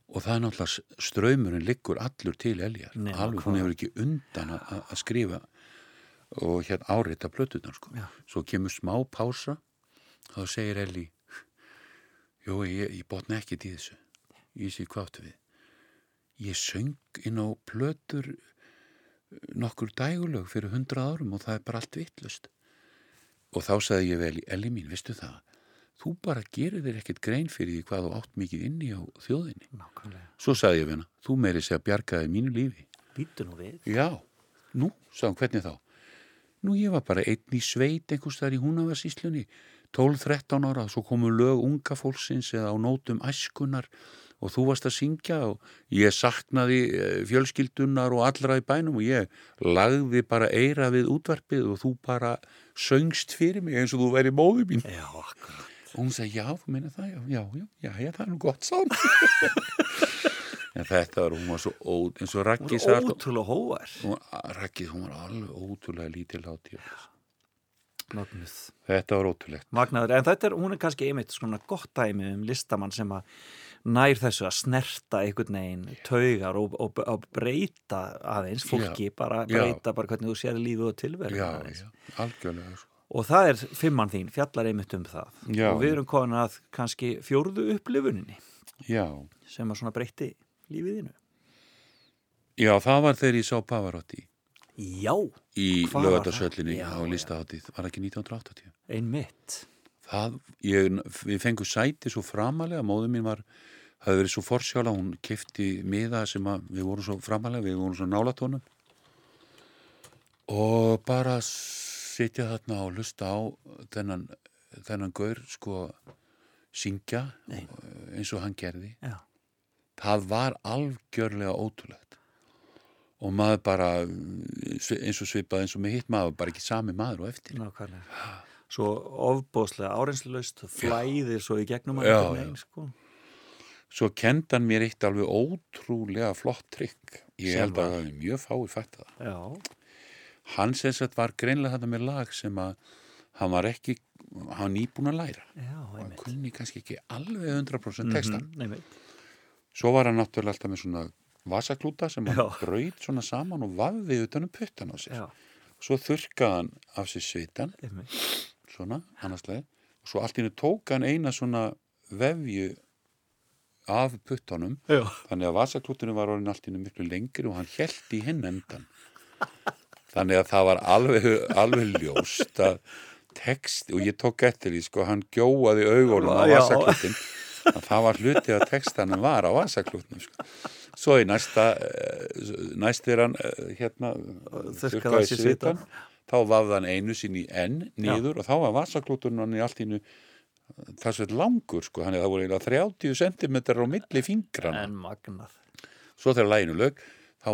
[SPEAKER 4] og það er náttúrulega s- straumurinn liggur allur til Eljar alveg, hún hefur ekki undan að- skrifa og hérna árita plötunar sko. Svo kemur smá pása þá segir Elli jú, ég, ég botna ekkert í þessu. Ég sé hvað áttu við. Ég söng inn á plötur eh, nokkur dægulög fyrir hundra árum og það er bara allt vittlust og þá sagði ég vel Elli mín, veistu það þú bara gerir þér ekkert grein fyrir því hvað þú átt mikið inni á þjóðinni
[SPEAKER 2] Nákvæmlega.
[SPEAKER 4] svo sagði ég við hana, þú meiri segja bjargaði mínu lífi
[SPEAKER 2] Býtu nú við.
[SPEAKER 4] Já, nú, hann, hvernig þá? Nú, ég var bara einn í sveit einhvers þar í húnavarsíslunni, 12-13 ára, svo komu lög unga fólksins eða á nótum æskunar og þú varst að syngja og ég saknaði eh, fjölskyldunar og allra í bænum og ég lagði bara eira við útvarpið og þú bara söngst fyrir mig eins og þú væri móði mín.
[SPEAKER 2] Já, akkurat.
[SPEAKER 4] Og hún sagði, já, þú meina það, já, já, já, já, já það er nú gott sán. en þetta var, hún var svo ód, eins og Raggi
[SPEAKER 2] Hún
[SPEAKER 4] sagði
[SPEAKER 2] er
[SPEAKER 4] alltaf-
[SPEAKER 2] ótrúlega hóvar.
[SPEAKER 4] hún, Rakkið, hún var alveg ótrúlega lítil hátíð.
[SPEAKER 2] Magnuð.
[SPEAKER 4] Þetta var ótrúlegt.
[SPEAKER 2] Magnaður. En þetta er, hún er kannski einmitt svona gott dæmi um listamann sem að nær þessu að snerta einhvern veginn taugar og, og, og breyta aðeins fólki, bara
[SPEAKER 4] Já.
[SPEAKER 2] breyta bara hvernig þú sér lífið og
[SPEAKER 4] Já, já, algjörlega. Sko.
[SPEAKER 2] Og það er fimmann þín, fjallar einmitt um það.
[SPEAKER 4] Já.
[SPEAKER 2] Og við erum komin að kannski fjórðu upplifuninni
[SPEAKER 4] Já,
[SPEAKER 2] sem að svona breytti lífiðinu.
[SPEAKER 4] já, það var þegar ég sá Pavarotti
[SPEAKER 2] Já,
[SPEAKER 4] í lögatarsöllinni
[SPEAKER 2] það?
[SPEAKER 4] Á listaháttið. Var það ekki 1980?
[SPEAKER 2] einmitt.
[SPEAKER 4] Það, ég, við fengum sæti svo framalega, móður mín var, hafði verið svo forsjála, hún kefti miða sem að við vorum svo framalega, við vorum svo nálatónum og bara sitja þarna og lusta á þennan, þennan gaur sko syngja
[SPEAKER 2] Nei.
[SPEAKER 4] eins og hann gerði.
[SPEAKER 2] Já,
[SPEAKER 4] það var algjörlega ótrúlegt og maður bara eins og svipað eins og með hitt maður bara ekki sami maður og eftir
[SPEAKER 2] nákvæmlega. Svo ofbóðslega áreynslulaust, flæðir svo í gegnum einhvern
[SPEAKER 4] já.
[SPEAKER 2] veginn, sko.
[SPEAKER 4] svo kendan mér eitt alveg ótrúlega flott trygg ég
[SPEAKER 2] Sem
[SPEAKER 4] held að það er mjög fáið fætt það
[SPEAKER 2] Já,
[SPEAKER 4] hann sem sagt var greinlega þetta með lag sem að hann var ekki hann nýbúin að læra.
[SPEAKER 2] Já,
[SPEAKER 4] hann
[SPEAKER 2] einmitt.
[SPEAKER 4] kunni kannski ekki alveg 100% textan
[SPEAKER 2] Mhm, einmitt.
[SPEAKER 4] svo var hann náttúrulega alltaf með svona vasaklúta sem hann
[SPEAKER 2] Já.
[SPEAKER 4] braut svona saman og vafði utan um puttan á sér.
[SPEAKER 2] Já,
[SPEAKER 4] svo þurrkaði hann af sér svitan svona, annarslega og svo allt í hennu tók hann eina svona vefju af puttanum.
[SPEAKER 2] Já,
[SPEAKER 4] þannig að vasaklútinu var orðin allt í hennu miklu lengri og hann held í hinn endan þannig að það var alveg, alveg ljóst að text, og ég tók eftir því sko, hann gjóaði augunum á
[SPEAKER 2] Já.
[SPEAKER 4] vasaklútin að það var hluti að textanum var á vasaklútnum sko. svo í næsta eh, næst er hann eh, hérna
[SPEAKER 2] sér svitann.
[SPEAKER 4] þá vafði hann einu sinni í enn niður og þá var vasaklúturinn hann í allt í hennu það svo langur sko, hann er það voru eiginlega 30 cm á milli fingrana
[SPEAKER 2] en magnað.
[SPEAKER 4] svo þegar læginu lög þá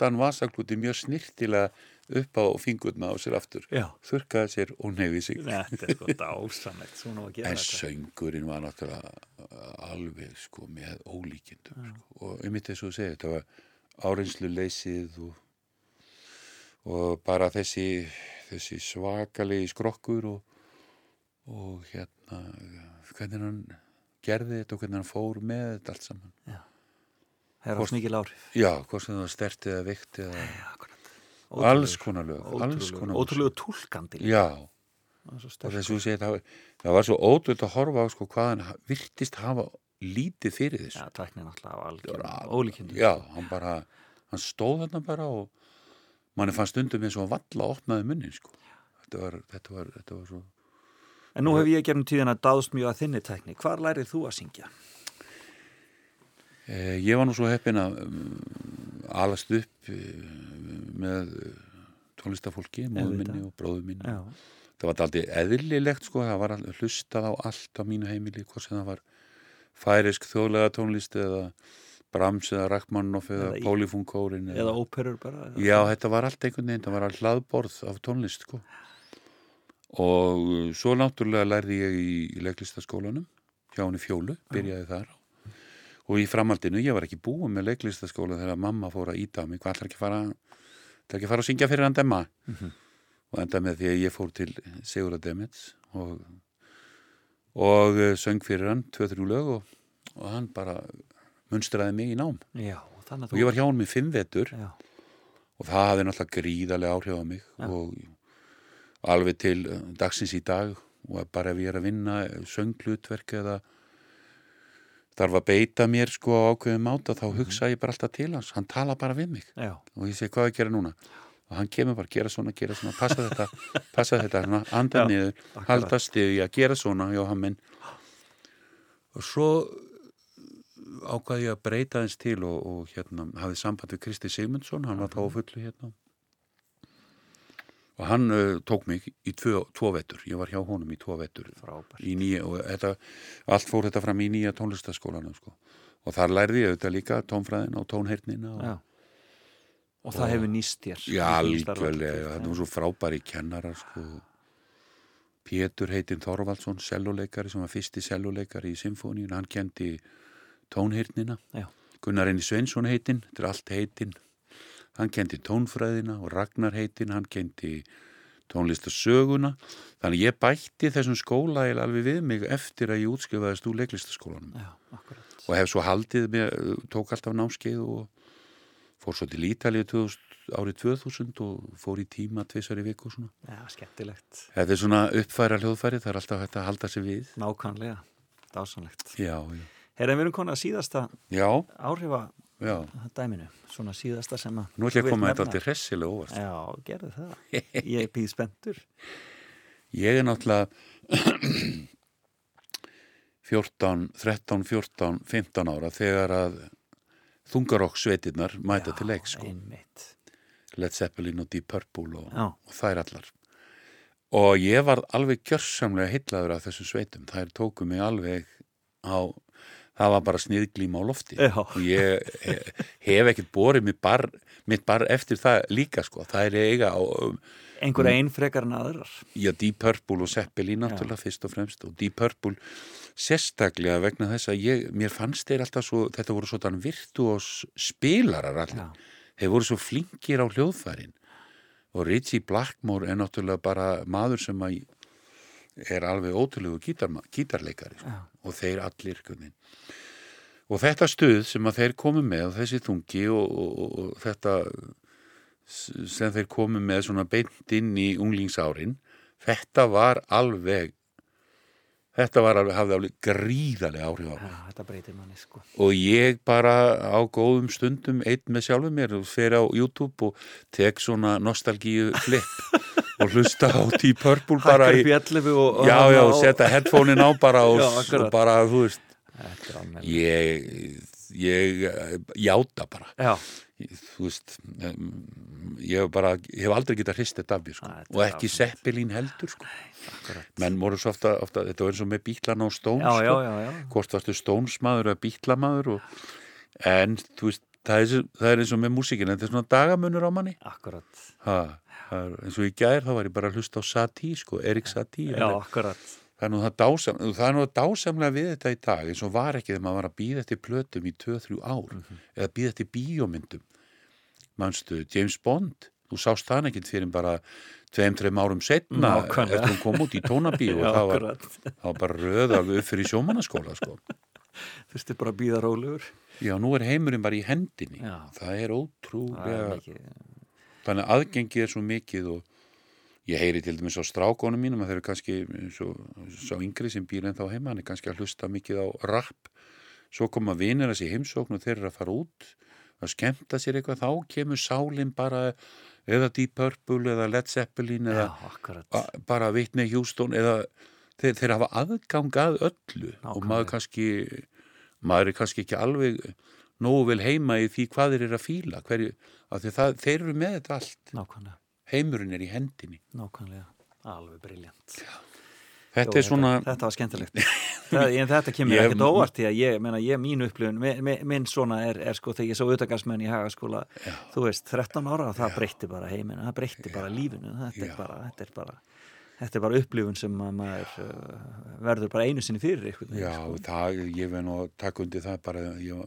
[SPEAKER 4] vattan vasaklúti mjög snirtilega upp á fingurna á sér aftur
[SPEAKER 2] Já.
[SPEAKER 4] þurrkaði sér og neyði sig
[SPEAKER 2] Þetta er sko gera
[SPEAKER 4] en
[SPEAKER 2] þetta.
[SPEAKER 4] söngurinn var náttúrulega alveg sko með ólíkindum sko. og einmitt þess að segja þetta var áreinslu leysið og, og bara þessi þessi svakalegi skrokkur og, og hérna hvernig hann gerði þetta og hvernig hann fór með þetta allt saman
[SPEAKER 2] Það er ást mikil áhrif.
[SPEAKER 4] já, hvort sem það var stert eða veikt eða
[SPEAKER 2] Akkurat.
[SPEAKER 4] alls konar lög alls
[SPEAKER 2] ótrúlegu túlkandi. líka.
[SPEAKER 4] já, og þess að þú segir það, var svo ótrúlega að horfa á sko hvað hann ha- virtist hafa lítið fyrir þessu
[SPEAKER 2] Já, tæknir náttúrulega
[SPEAKER 4] alveg-
[SPEAKER 2] ólíkindum.
[SPEAKER 4] já, hann bara, hann stóð þarna bara og manni fann stundum eins og hann valla opnaði munnin sko þetta var, þetta var, þetta var svo
[SPEAKER 2] En nú hef ég gerum tíðan að dáðst mjög að þinni tækni. Hvar lærið þú að syngja?
[SPEAKER 4] Eh, ég var nú svo heppin að um, alast upp eh, með tónlistafólki, móðu minni og bróðu minni
[SPEAKER 2] Já.
[SPEAKER 4] það var aldrei eðlilegt sko, það var hlustað á allt á mínu heimili, hvað sem það var færisk þjóðlega tónlist eða Brahms eða Rachmaninoff eða,
[SPEAKER 2] Eða í-
[SPEAKER 4] Polyphone-kórin
[SPEAKER 2] Eða óperur bara? eða-
[SPEAKER 4] Já, þetta var allt einhvern veginn, það var all hlaðborð af tónlist sko. og svo náttúrulega lærði ég í, í leiklistaskólanum hjá henni fjólu, byrjaði þar og í framhaldinu, ég var ekki búin með leiklistaskóla þegar mamma fór að íta á mig, hvað ætlar ekki að fara ætlar ekki að fara að syngja fyrir hann demma? Og enda með því að ég fór til Sigurða Demets og, og uh, söng fyrir hann tvö-þrjú lög og, og hann bara munstraði mig í nám.
[SPEAKER 2] Já, að
[SPEAKER 4] og ég var hjá hann með fimm vetur.
[SPEAKER 2] Já,
[SPEAKER 4] og það hafði náttúrulega gríðarlega áhrif á mig og alveg til eh, dagsins í dag og bara ef ég er að vinna sönglutverk eða þarf að beita mér sko á ákveðum máta þá hugsa ég bara alltaf til hans. Hann tala bara við mig.
[SPEAKER 2] Já,
[SPEAKER 4] og ég segi hvað er að gera núna? Og hann kemur bara að gera svona, gera svona passa þetta, passa þetta, anda
[SPEAKER 2] Já,
[SPEAKER 4] niður halda stiði að gera svona Jóhann minn. Og svo ákvaði ég að breyta þess til og, og hérna hafði samband við Kristi Sigmundsson. Hann var þá á fullu hérna og hann uh, tók mig í tvö, tvo vetur, ég var hjá honum í tvo nýja og þetta, allt fór þetta fram í nýja tónlistaskólanum sko. og þar lærði ég auðvitað líka tónfræðina og tónheyrnina og.
[SPEAKER 2] Og það hefur nýst þér.
[SPEAKER 4] Já, algjörlega, þetta var svo frábæri kennarar sko. Pétur heitinn Þorvaldsson, selluleikari sem var fyrsti selluleikari í symfóníun, hann kendi tónhyrnina.
[SPEAKER 2] Já.
[SPEAKER 4] Gunnar Einni Sveinsson heitinn, þetta er allt heitinn. Hann kendi tónfræðina og Ragnar heitinn, hann kendi tónlistasöguna. Þannig ég bætti þessum skóla alveg við mig eftir að ég útskrifaðist úr leiklistaskólanum
[SPEAKER 2] Já,
[SPEAKER 4] og hef svo haldið mér, tók alltaf námskeið og fór svo til Ítalið 2000, árið 2000 og fór í tíma tvisar í viku og svona.
[SPEAKER 2] Já, skemmtilegt.
[SPEAKER 4] Þetta er svona uppfæra hljóðfæri, það er alltaf hægt að halda sig við.
[SPEAKER 2] Nákvæmlega. Dásanlegt.
[SPEAKER 4] Já, já.
[SPEAKER 2] Herra, við erum konið að síðasta
[SPEAKER 4] Já,
[SPEAKER 2] áhrifa
[SPEAKER 4] já.
[SPEAKER 2] dæminu. Svona síðasta sem að...
[SPEAKER 4] Nú ætlum ég að koma þetta alltaf hressilega óvart.
[SPEAKER 2] Já, gerðu það. Ég býð spenntur.
[SPEAKER 4] Ég er náttúrulega 14, 13, 14, 15 ára þegar að þungarokk sveitirnar mæta til leiks sko. Led Zeppelin og Deep Purple og,
[SPEAKER 2] Já.
[SPEAKER 4] og þær allar. Og ég var alveg gjörsamlega heitlaður af þessum sveitum. Þær tóku mig alveg á, það var bara sniðglím á lofti.
[SPEAKER 2] Já.
[SPEAKER 4] Og ég he- hef ekkert borið mitt bar, mitt bar eftir það líka sko. Það er eiga á,
[SPEAKER 2] Einhver
[SPEAKER 4] Mm.
[SPEAKER 2] einn frekar en aðrar.
[SPEAKER 4] já, Deep Purple og Zeppelin náttúrulega fyrst og fremst. Og Deep Purple sérstaklega vegna þess að ég, mér fannst þeir alltaf svo, þetta voru svona virtuós spilarar.
[SPEAKER 2] Já.
[SPEAKER 4] Þeir voru svo flinkir á hljóðfærin og Richie Blackmore er náttúrulega bara maður sem að er alveg ótrúlegu gítar, gítarleikari sko. Og þeir allir kunnin. og þetta stuð sem að þeir komu með þessi þungi og, og, og, og þetta sem þeir komu með svona beint inn í unglingsárin þetta var alveg þetta var alveg, hafði alveg gríðarlega áhrif á mig
[SPEAKER 2] Já, þetta breytir manni, sko.
[SPEAKER 4] og ég bara á góðum stundum einn með sjálfum mér og fer á YouTube og tek svona nostalgíu flip og hlusta á Deep Purple bara í,
[SPEAKER 2] upp í 11 og...
[SPEAKER 4] já, já,
[SPEAKER 2] og-
[SPEAKER 4] setja headphone-in á bara og,
[SPEAKER 2] Já,
[SPEAKER 4] og bara, þú veist ég, ég eh, játa bara
[SPEAKER 2] Já,
[SPEAKER 4] þú veist ég hef bara, ég hef aldrei getað hrist þetta af mér sko. Og ekki. Seppelin heldur sko.
[SPEAKER 2] akkurat.
[SPEAKER 4] menn voru svo ofta, ofta þetta var eins og með bíklan á
[SPEAKER 2] já,
[SPEAKER 4] sko. hvort varstu stónsmaður eða bíklamaður og, en þú veist það er, það er eins og með músíkina þetta er svona dagamunur á manni
[SPEAKER 2] Akkurat.
[SPEAKER 4] ha, það eins og í gær þá var ég bara að hlusta á Satie sko, Erik Satie
[SPEAKER 2] Já, akkurat.
[SPEAKER 4] það er nú það, dásam, það er nú það dásamlega við þetta í dag eins og var ekki þegar maður var að býða eftir plötum í 2-3 ár
[SPEAKER 2] Mhm.
[SPEAKER 4] eða býða eftir bíómyndum manstu, James Bond þú sást það ekkert fyrir bara 2-3 árum setna eftir hún kom út í tónabíu og það var, það var bara röð alveg upp fyrir sjómannaskóla sko.
[SPEAKER 2] Þurfti bara að býða rólegur.
[SPEAKER 4] Já, nú er heimurinn bara í hendinni.
[SPEAKER 2] Já.
[SPEAKER 4] Það er ótrúlega. Þannig að aðgengið er svo mikið og ég heyri til dæmis á strákonum mínum að þeir eru kannski svo, svo yngri sem býr en þá heima, hann er kannski að hlusta mikið á rap. Svo koma vinir að sér heimsókn og þeir eru að fara út að skemmta sér eitthvað, þá kemur sálinn bara eða Deep Purple eða Led Zeppelin
[SPEAKER 2] Já,
[SPEAKER 4] eða a- bara Whitney Houston eða þeir, þeir hafa aðgang að öllu og
[SPEAKER 2] Nákvæmlega.
[SPEAKER 4] maður kannski maður er kannski ekki alveg nógu vel heima í því hvað þeir eru að fíla hverju, því það, þeir eru með þetta allt
[SPEAKER 2] Nákvæmlega.
[SPEAKER 4] heimurinn er í hendinni
[SPEAKER 2] Nákvæmlega. Alveg briljant.
[SPEAKER 4] þetta er svona,
[SPEAKER 2] Þetta var skemmtilegt. það, en þetta kemur ekkert óvart því að ég, meina, ég mín upplifun, minn, minn- svona er, er sko þegar ég sá utagarsmenn í hagaskóla, þú veist, 13 ára það breytti bara heiminu, það breytti bara lífinu, þetta
[SPEAKER 4] Já.
[SPEAKER 2] er bara, þetta er bara, þetta er bara upplifun sem að maður uh, verður bara einu sinni fyrir ykkur.
[SPEAKER 4] já, það, ég verð nú að taka undir það bara, ég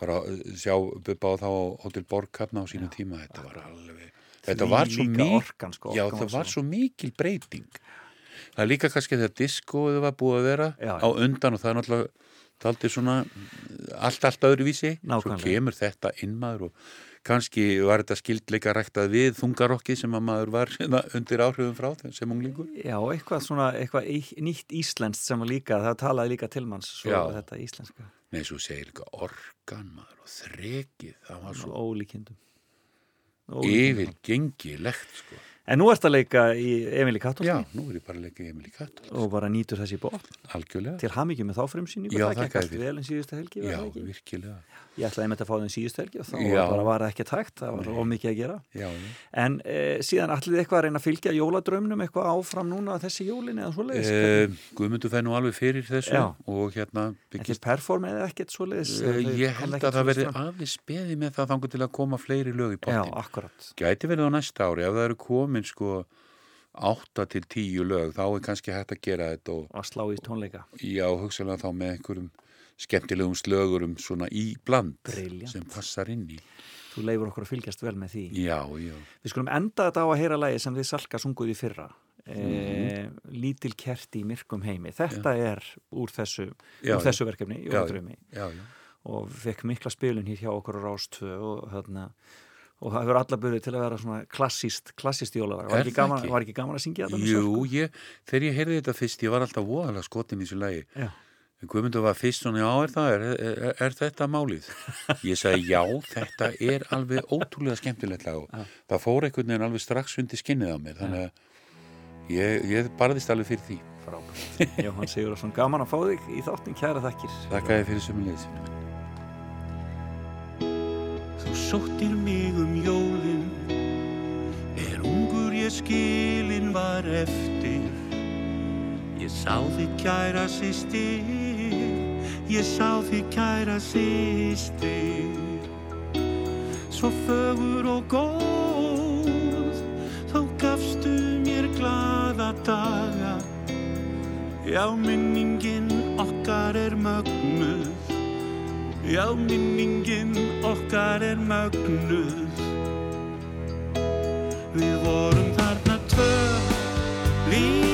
[SPEAKER 4] var að sjá Bubba á þá Hotel Borgkafna á sínum tíma, þetta var alveg þetta var svo
[SPEAKER 2] orkan, sko,
[SPEAKER 4] já,
[SPEAKER 2] orkan var svo-
[SPEAKER 4] mikil breyting það er líka kannski þegar diskoðu var búið að vera
[SPEAKER 2] Já, já.
[SPEAKER 4] á undan og það er náttúrulega daldi svona allt, allt öðruvísi svo
[SPEAKER 2] Nákvæmlega.
[SPEAKER 4] kemur þetta inn maður og kannski var þetta skildleika ræktað við þungarokkið sem að maður var hérna undir áhrifum frá þeim sem unglingur
[SPEAKER 2] Já, eitthvað svona, eitthvað nýtt íslenskt sem var líka, það talaði líka til manns svo
[SPEAKER 4] Já.
[SPEAKER 2] þetta íslenska,
[SPEAKER 4] Nei, svo segir líka organ maður og þrekið, það var svo
[SPEAKER 2] ólíkindum
[SPEAKER 4] yfir gengilegt sko.
[SPEAKER 2] En nú ert að leika í Emil í
[SPEAKER 4] Já,
[SPEAKER 2] Katolski
[SPEAKER 4] nú er ég bara að leika Emil í Katt
[SPEAKER 2] og bara nýtur þessi bótt
[SPEAKER 4] algjörlega,
[SPEAKER 2] til hamingjum með þá frumsýningu
[SPEAKER 4] Já,
[SPEAKER 2] það
[SPEAKER 4] þér.
[SPEAKER 2] vel en síðustu helgi
[SPEAKER 4] já,
[SPEAKER 2] það ekki? Ég ætlaði einmitt að fá þeim síðustu helgi og þá
[SPEAKER 4] Já.
[SPEAKER 2] bara var það ekki tækt, það var of mikið að gera
[SPEAKER 4] já, já.
[SPEAKER 2] En eh, síðan ætlið þið eitthvað að reyna að fylgja jóladrömmnum eitthvað áfram núna þessi jólin eða svoleiðis
[SPEAKER 4] Eh, Guðmundur fær nú alveg fyrir þessu
[SPEAKER 2] Já.
[SPEAKER 4] og hérna byggist
[SPEAKER 2] perform eða ekkert svoleiðis
[SPEAKER 4] Eh,
[SPEAKER 2] Þau
[SPEAKER 4] Ég held að það verði aðeins beði með það þangur til að koma fleiri lög í pottin. Gæti verið á næsta ári, ef það eru komin sko 8 til 10 lög, þá er kannski hægt að gera þetta og
[SPEAKER 2] að slá í tónleika
[SPEAKER 4] já, hugsalega þá með einhverjum skemmtilegum slögurum svona í bland
[SPEAKER 2] Brilliant.
[SPEAKER 4] sem passar inn í.
[SPEAKER 2] Þú leifur okkur að fylgjast vel með því
[SPEAKER 4] Já, já.
[SPEAKER 2] Við skulum enda þetta á að heyra lægi sem þið salka sunguð í fyrra e,
[SPEAKER 4] Mhm.
[SPEAKER 2] Lítil kerti í myrkum heimi Þetta er úr þessu,
[SPEAKER 4] Já,
[SPEAKER 2] úr þessu verkefni
[SPEAKER 4] Já, Já, já.
[SPEAKER 2] og fekk mikla spilun hér hjá okkur á Rástvö og þarna og það hefur alla byrðið til að vera svona klassíst, klassíst jólalag. Var ekki, gaman, var ekki gaman að syngja þetta?
[SPEAKER 4] Jú, ég, þegar ég heyrði þetta fyrst, ég var alltaf voðalega skotin í þessu lagi.
[SPEAKER 2] Já.
[SPEAKER 4] Guðmundur var fyrst svona, já, er það, er, er, er þetta málið? Ég sagði, já, þetta er alveg ótrúlega skemmtilegt lag og það fór einhvern veginn alveg strax undir skinnið á mér, þannig að ég, ég barðist alveg fyrir því.
[SPEAKER 2] Frábært. Jóhann Sigurðarsson, gaman að fá þig í þáttin, kæra þakkir.
[SPEAKER 4] Þakka þér fyrir sömu leysinu.
[SPEAKER 6] Þú sóttir mig um jólin Er ungur ég skilin var eftir Ég sá þig kæra sýstir Ég sá þig kæra sýstir Svo fögur og góð. Þá gafstu mér glaða daga. Já, minningin okkar er mögnuð. Já, minningin okkar er mögnuð. Við vorum þarna tvö Lítil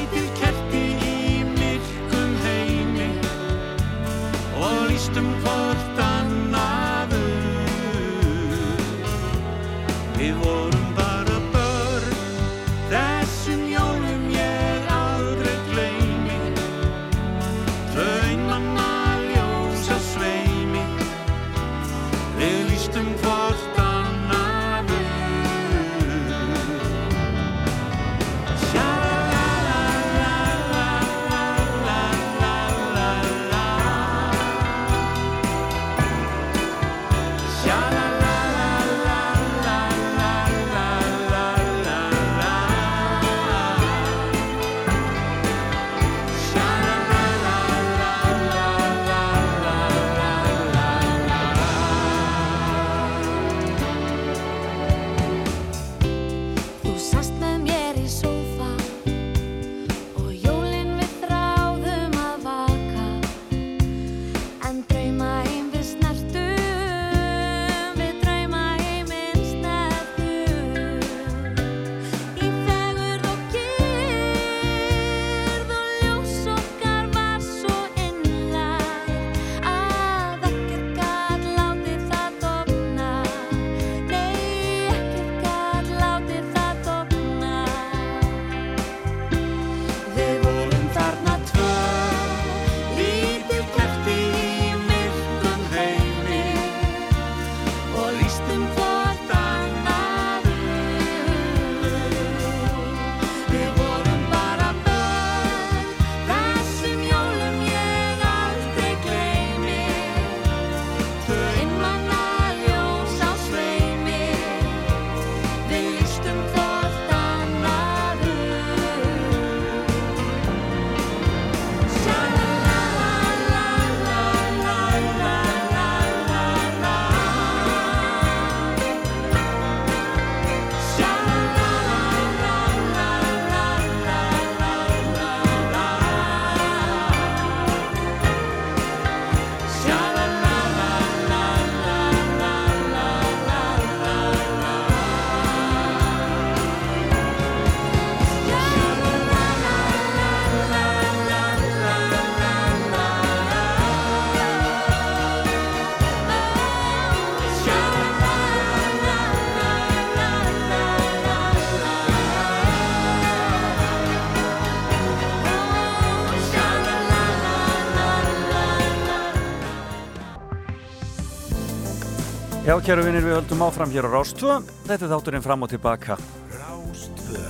[SPEAKER 6] Já, kæru vinnir, við höldum áfram hér á Rástvö. Þetta er þátturinn fram og tilbaka.
[SPEAKER 7] Rástvö,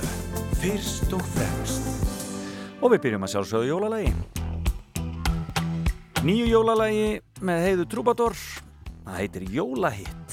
[SPEAKER 7] fyrst og fremst.
[SPEAKER 6] Og við byrjum að sjálfsögðu jólalagi. Nýju jólalagi með heiðu Trúbador. Það heitir Jólahitt.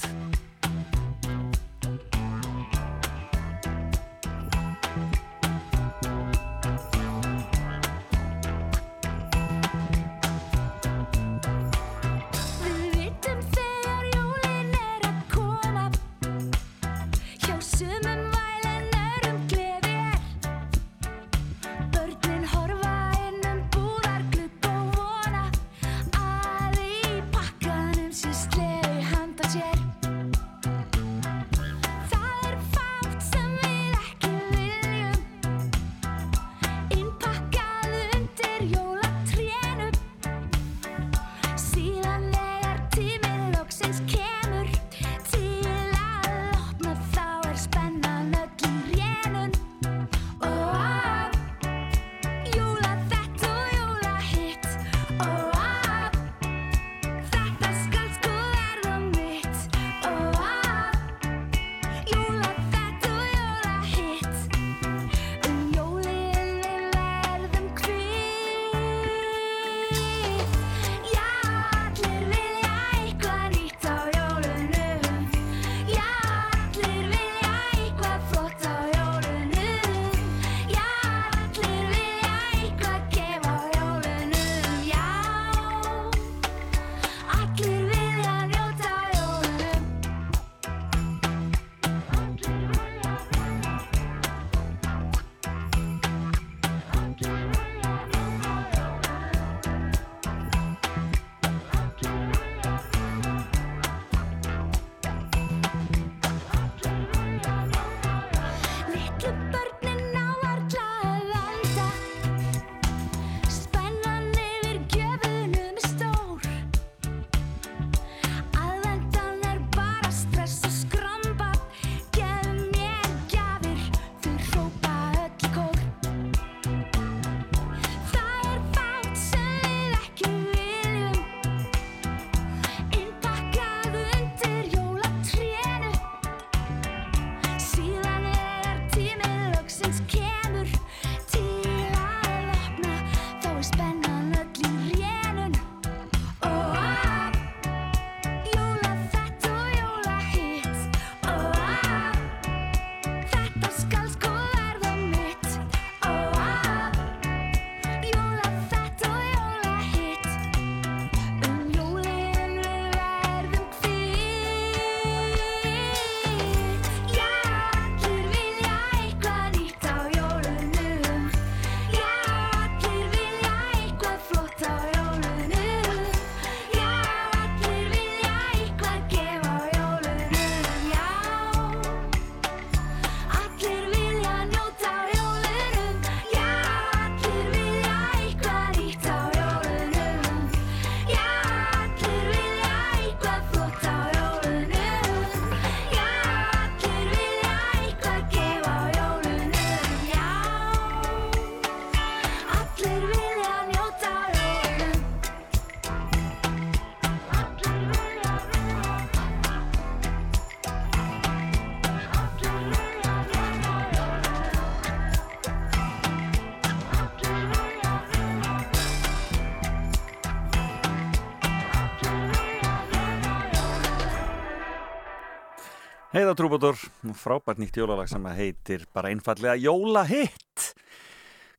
[SPEAKER 6] Heiða Trúbador, frábært nýtt jólalag sem heitir bara einfallega Jólahitt.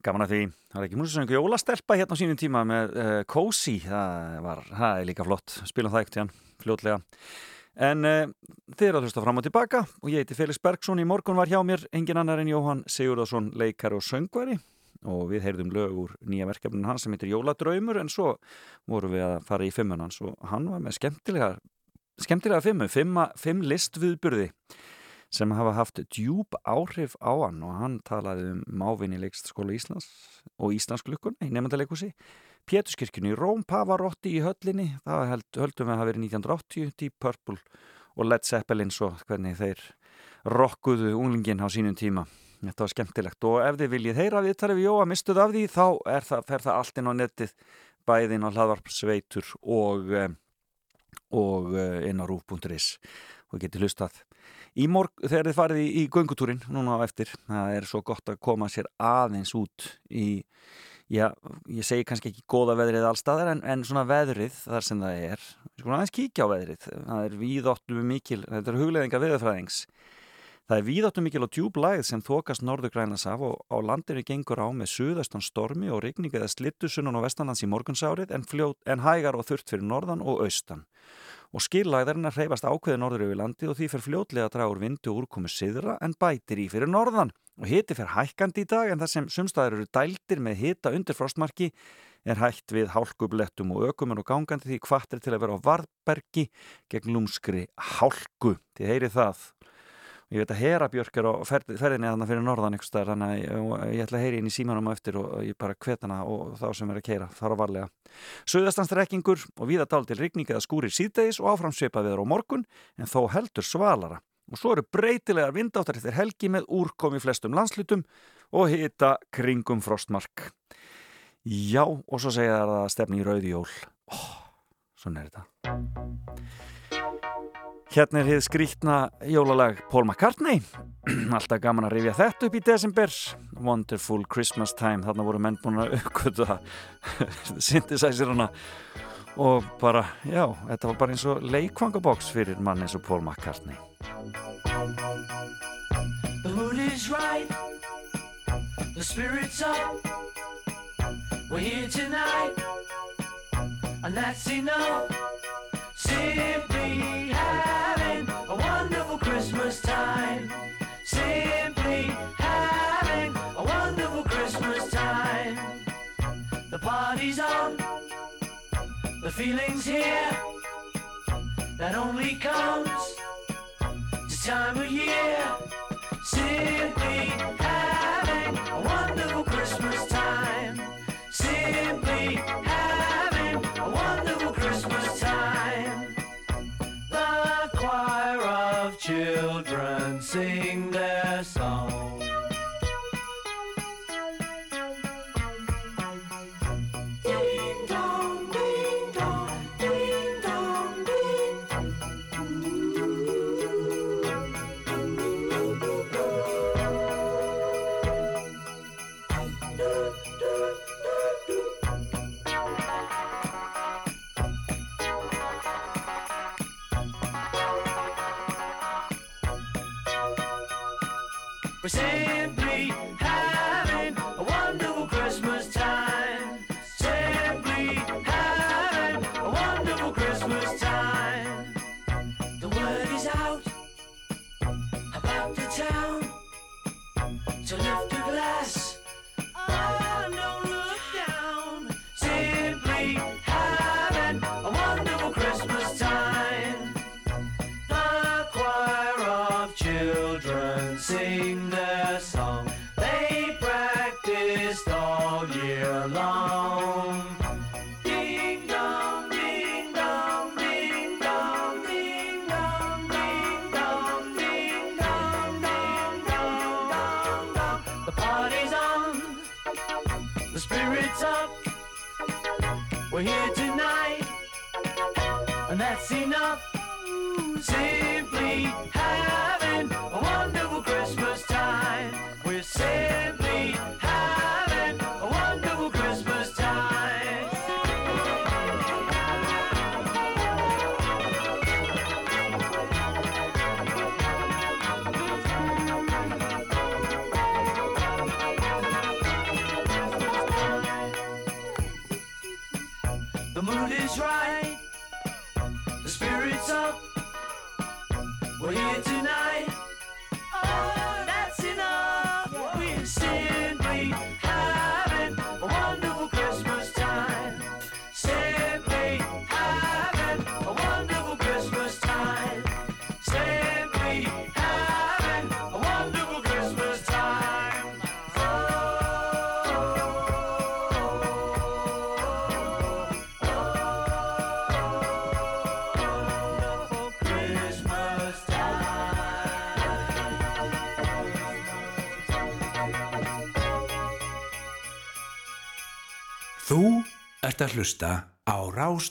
[SPEAKER 6] Gaman að því, það er ekki músið sem jólastelpa hérna á sínum tíma með uh, Cozy, það, var, það er líka flott, spilum það ekkert hérna, fljótlega. En uh, þið eru að hlusta fram og tilbaka og ég heiti Felix Bergson, í morgun var hjá mér engin annar en Jóhann Sigurðarsson, leikari og söngvari og við heyrðum lög úr nýja verkefnin hans sem heitir Jóladraumur en svo vorum við að fara í fimmun hans og hann var með skemmtilega skemmtilega fimmu, fimma, fimm listviðburði sem hafa haft djúb áhrif á hann og hann talaði um mávinni leikstaskóla Íslands og Íslandsglukkun í nefndaleikusi Péturskirkjunni í Róm, Pavarotti í höllinni það held, höldum við að hafa verið 1980 Deep Purple og Led Zeppelin svo hvernig þeir rockuðu unglingin á sínum tíma. Þetta var skemmtilegt og ef þið viljið heyra viðtalið við Jóa mistuð af því þá það, fer það allt inn á netið bæðin á hlaðvarp sveitur og um,
[SPEAKER 2] og uh, inn á rúf.is og getið hlustað. Í morg þegar þið farið í, í göngutúrin núna á eftir, það er svo gott að koma sér aðeins út í já, ég segi kannski ekki góða veðrið allstaðar en, en svona veðrið þar sem það er, sko aðeins kíkja á veðrið. Það er víðóttu mikil, þetta er hugleðinga veðurfræðings Það er víðáttu mikil og djúb læð sem þokast norðugrænas af og á landinu gengur á með suðastan stormi og rigning eða slittu sunnan og vestanlands í morgunsárið en, fljót, en hægar og þurft fyrir norðan og austan. Og skillæðarinn er hreyfast ákveði norður yfir landi og því fyrir fljótlega úr vindu og úrkomu siðra en bætir í fyrir norðan. Og hiti fyrir hækkandi í dag en það sem sumstaðar eru dældir með hita undir frostmarki er hægt við hálkublettum og ökumur og gangandi því kvartir til að vera á varðbergi gegn lúmskri hálku. Þið heyri það ég veit að Hera Björk er á ferð, ferðinni þarna fyrir norðan einhverstaðar þannig að ég, ætla að heyri inn í símanum á eftir og ég bara hvetana og þá sem er að keira fara varlega. Suðastanstrekkingur og viða dál til rigning eða skúrir síðdegis og áfram sveipa viður á morgun en þó heldur svalara og svo eru breytilegar vindáttar eftir helgi með úrkomi flestum landslutum og hita kringum frostmark. Já, og svo segja það að stefni í rauði jól. Oh, svona er þetta. Hérna er hér skrítna jólalag Paul McCartney. Alltaf gaman að rifja þetta upp í desember. Wonderful Christmas Time. Þarna voru menn búin að uppkvöta synthesizeruna og bara, já, þetta var bara eins og leikvangaboks fyrir mann eins og Paul McCartney.
[SPEAKER 8] The mood is right. The spirit's up. We're here tonight. And that's enough. Simply the feeling's here. That only comes this time of year. Simply having a wonderful Christmas time. Simply having a wonderful Christmas time. The choir of children sing their song. The party's on, the spirit's up. We're here tonight, and that's enough. Simply
[SPEAKER 3] ert að hlusta á Rás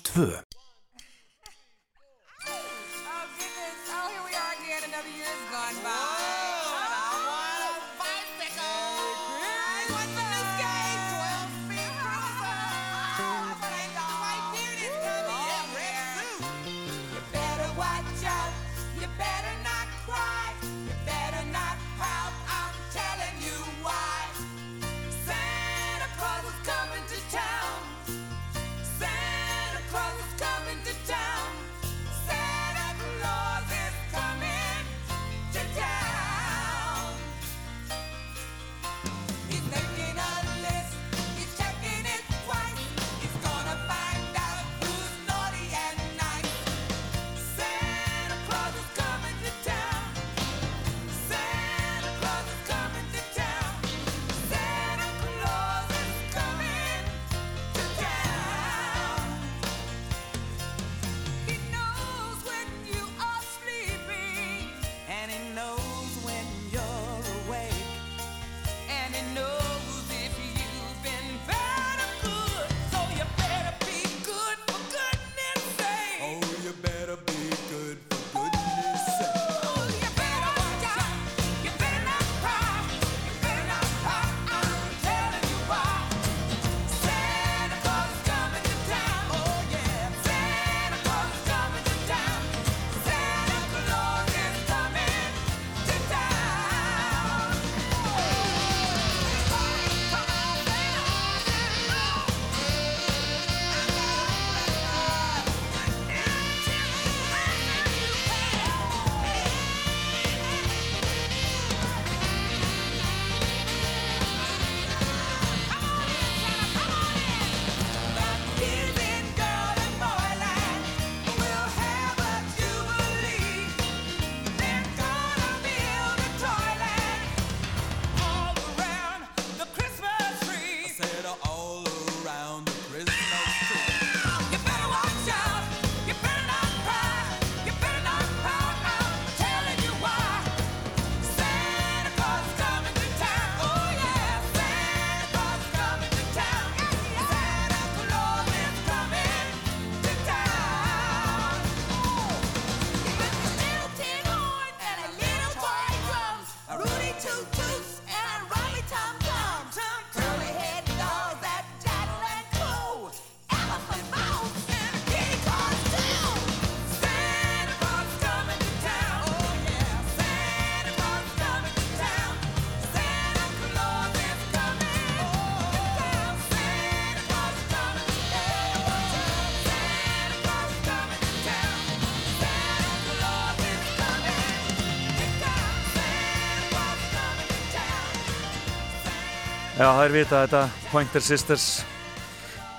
[SPEAKER 2] Já, það er vita þetta Pointer Sisters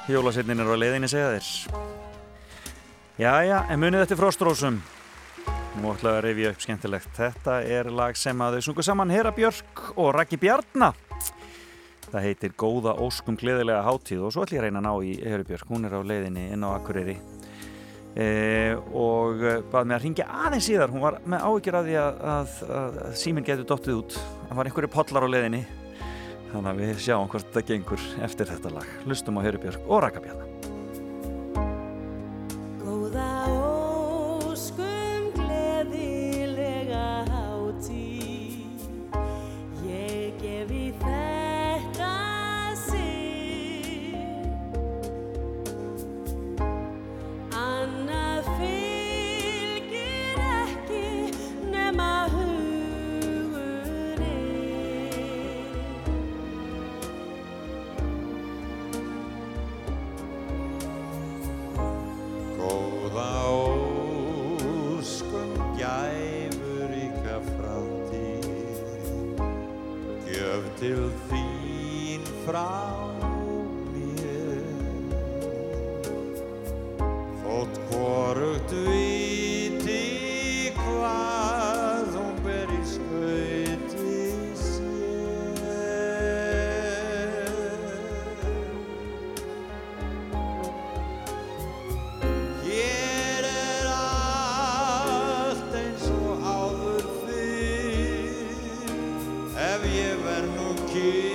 [SPEAKER 2] Jólasveitin er á leiðinni segja þér Jæja, en munið þetta Frostrósum. Nú ætla ég að reyfja upp skemmtilegt. Þetta er lag sem að þau sungu saman Hera Björk og Raggi Bjarna. Það heitir Góða óskum gleðilega hátíð og svo ætla ég að reyna að ná í Hera Björk. Hún er á leiðinni inn á Akureyri. E, og eh, bað mig að ringja aðeins síðar. Hún var með áhyggjur af því að, að, að, að síminn getur dottið út. Það var einhverju pollar á leiðinni þannig að við sjáum hvort þetta gengur eftir þetta lag. Hlustum á Hörubjörg og Rakabjörn
[SPEAKER 9] verð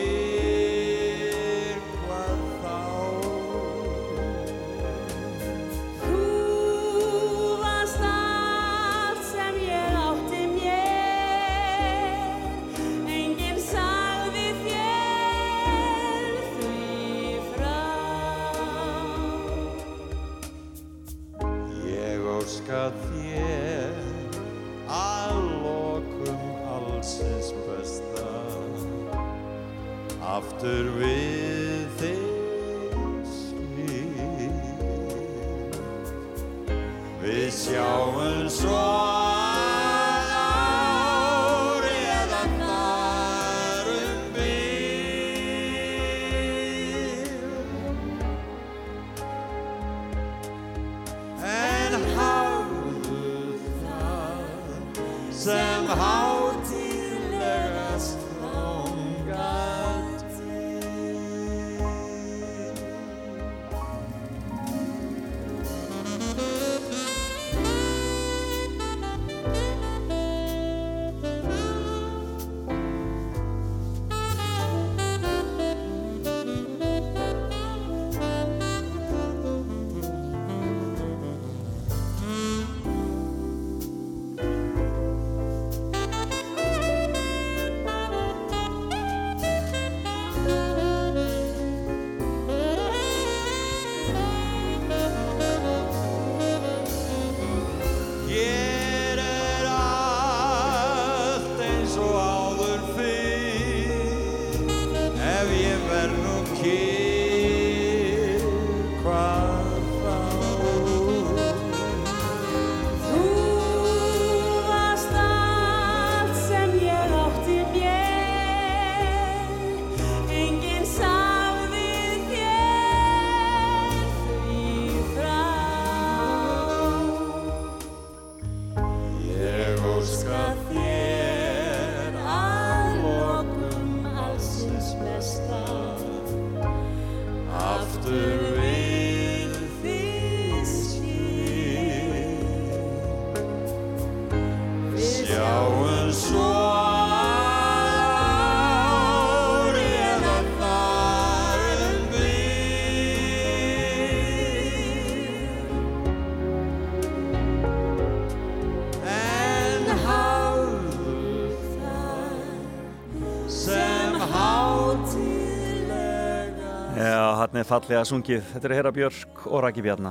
[SPEAKER 2] fallega sungið Þetta er Hera Björk og Raggi Bjarna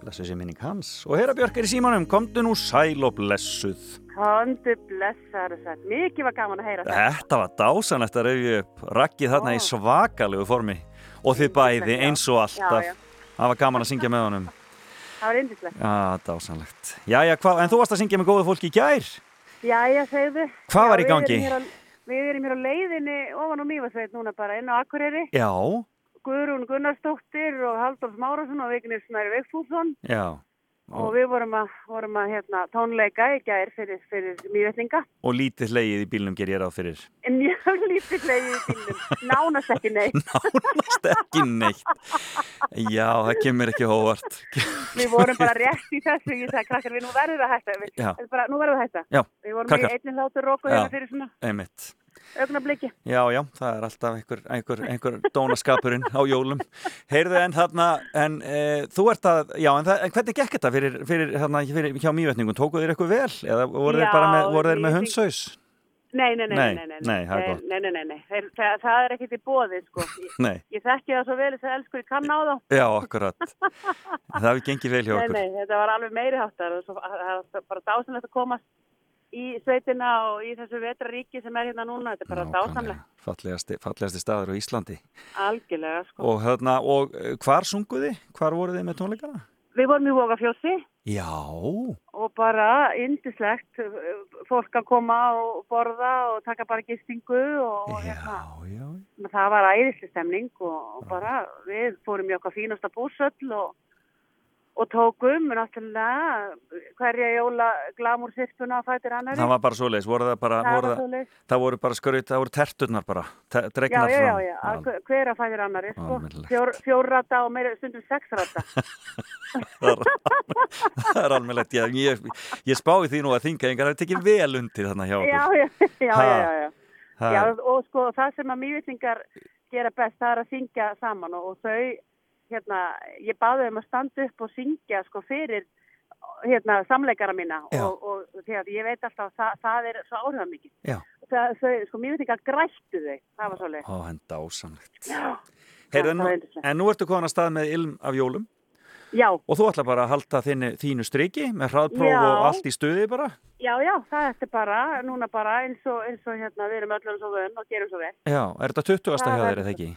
[SPEAKER 2] Blessuð sé minning hans Og Hera Björk er í símanum, komdu nú sæl og blessuð
[SPEAKER 10] Kondu blessar og sætt. Mikið var gaman að heyra það.
[SPEAKER 2] Þetta var dásanlegt að rauði upp Raggi þarna í svakalegu formi Og þið bæði eins og alltaf. Það var gaman að syngja með honum
[SPEAKER 10] Það var indislegt.
[SPEAKER 2] Já, dásanlegt Jæja, hva, en þú varst að syngja með góðu fólki í gær
[SPEAKER 10] Jæja, segðu.
[SPEAKER 2] Hvað var í gangi?
[SPEAKER 10] Við erum hér á leiðinni ofan á Mývasveit núna bara inn á Akureyri.
[SPEAKER 2] Já,
[SPEAKER 10] Guðrún Gunnarsdóttir og Halldórs Márasson og Vignir Snæri Veikfússon.
[SPEAKER 2] já.
[SPEAKER 10] Og við vorum að, vorum að hérna, tónleika í gær fyrir, fyrir mývetninga.
[SPEAKER 2] Og lítið leið í bílnum ger ég ráð fyrir.
[SPEAKER 10] En mjög lítið leiðið í bílnum. Nánast ekki neitt.
[SPEAKER 2] Nánast ekki neitt. Já, það kemur ekki hóvart.
[SPEAKER 10] Við vorum bara rétt í þessu. Ég sagði, krakkar, við nú verðum við að hætta. Við, bara, nú verðum við að hætta.
[SPEAKER 2] Já,
[SPEAKER 10] Við vorum
[SPEAKER 2] krakkar.
[SPEAKER 10] í einnig hlátur róku hérna fyrir svona
[SPEAKER 2] Einmitt.
[SPEAKER 10] Augnabliki.
[SPEAKER 2] Já, já, það er alltaf einhver, einhver, einhver dónaskapurinn á jólum. Heyrðu en þarna, en e, þú ert að, já, en, það, en hvernig gekk þetta fyrir, fyrir, þarna, fyrir hjá mývetningum? Tókuð þér eitthvað vel? Eða voru þeir bara með, voru þeir með hundsaus?
[SPEAKER 10] Nei, nei, nei,
[SPEAKER 2] Nei,
[SPEAKER 10] nei, nei,
[SPEAKER 2] nei,
[SPEAKER 10] nei, nei, nei, nei. Þeir, það, það er ekkert í bóði, sko. Ég,
[SPEAKER 2] Nei,
[SPEAKER 10] ég þekki það svo vel þess að elsku ég kann á þá.
[SPEAKER 2] já, akkurat. Það hefur gengið vel hjá
[SPEAKER 10] Nei,
[SPEAKER 2] okkur.
[SPEAKER 10] nei, þetta var alveg meiri háttar og svo, það er bara dásanlegt að komast í sveitina og í þessu vetraríki sem er hérna núna. Þetta er bara dásanlegt,
[SPEAKER 2] Fallegasti, fallegasti staður á Íslandi.
[SPEAKER 10] algjörlega, sko.
[SPEAKER 2] Og, þarna, og eh, hvar sunguði? Hvar voru þið með tónleikana?
[SPEAKER 10] Við vorum í Vogafjósi
[SPEAKER 2] Já,
[SPEAKER 10] og bara indislegt fólk að koma og borða og taka bara gistingu og, og hérna.
[SPEAKER 2] já, já.
[SPEAKER 10] það var æðisli stemning og, og bara við fórum í okkar fínasta búsöll og, og tókum náttúrulega hverja jóla glamúr sirpuna að fætir annari.
[SPEAKER 2] Það var bara svoleiðis, voru það bara,
[SPEAKER 10] Það
[SPEAKER 2] voru það, það voru bara skraut, það voru terturnar bara,
[SPEAKER 10] Já,
[SPEAKER 2] dregnar
[SPEAKER 10] já, já, já, að hver- hver að fætir annari, sko.
[SPEAKER 2] Almennilegt.
[SPEAKER 10] Fjór, fjórrata og meira stundum sexrata.
[SPEAKER 2] það er, það er almennilegt, ég, ég, ég spái því nú að þinga engar hafi tekið vel undir þarna hjá okkur.
[SPEAKER 10] já, já, já,
[SPEAKER 2] Ha.
[SPEAKER 10] já, já, já.
[SPEAKER 2] Ha.
[SPEAKER 10] Já, og sko það sem að mývitningar gera best, það er að syngja saman og, og þau, hérna, ég baði um að standa upp og syngja sko fyrir hérna samleikara mína og, og þegar ég veit alltaf að það, það er svo áhrifað mikið. Það, þau, sko mývitningar grættu þau, það var svolítið.
[SPEAKER 2] Ó, en dásamlegt.
[SPEAKER 10] Já.
[SPEAKER 2] Heyrðu,
[SPEAKER 10] yndislegt.
[SPEAKER 2] en nú ertu komin að stað með ilm af jólum
[SPEAKER 10] Já,
[SPEAKER 2] og þú ætla bara að halda þínu, þínu striki með hraðpróf
[SPEAKER 10] Já.
[SPEAKER 2] og allt í stuði bara.
[SPEAKER 10] já, já, það er bara, núna bara eins og, eins og hérna, við erum öllum svo vönn og gerum svo vel.
[SPEAKER 2] Já, er þetta 20.
[SPEAKER 10] Það
[SPEAKER 2] hjá
[SPEAKER 10] er-
[SPEAKER 2] þér eða ekki?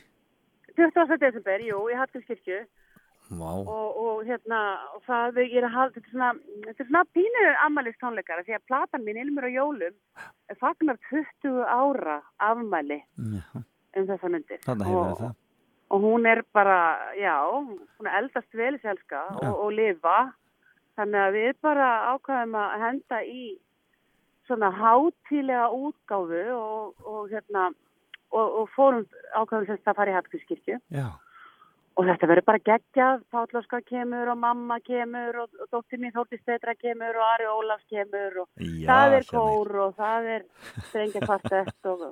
[SPEAKER 10] 20. desember, jú, í Hallgrímskirkju. Og, og hérna og það ég er að hafa þetta svona, þetta er svona pínu ammælist tónleikara því að platan mín Ilmur og Jólum fagnar 20 ára afmæli
[SPEAKER 2] já,
[SPEAKER 10] um þessa myndir og, og hún er bara, já hún er eldast vel selska
[SPEAKER 2] Já.
[SPEAKER 10] og, og lifa þannig að við bara ákvæðum að henda í svona hátílega útgáfu og, og hérna og, og fórum ákvæðum sem það fari í Hallgrímskirkju. Og þetta verður bara geggjað, Páll Óskar kemur og mamma kemur og, og dóttir mín Þórti Stetra kemur og Ari Ólafs kemur og
[SPEAKER 2] Já,
[SPEAKER 10] það er kór og það er strengja kvartett og,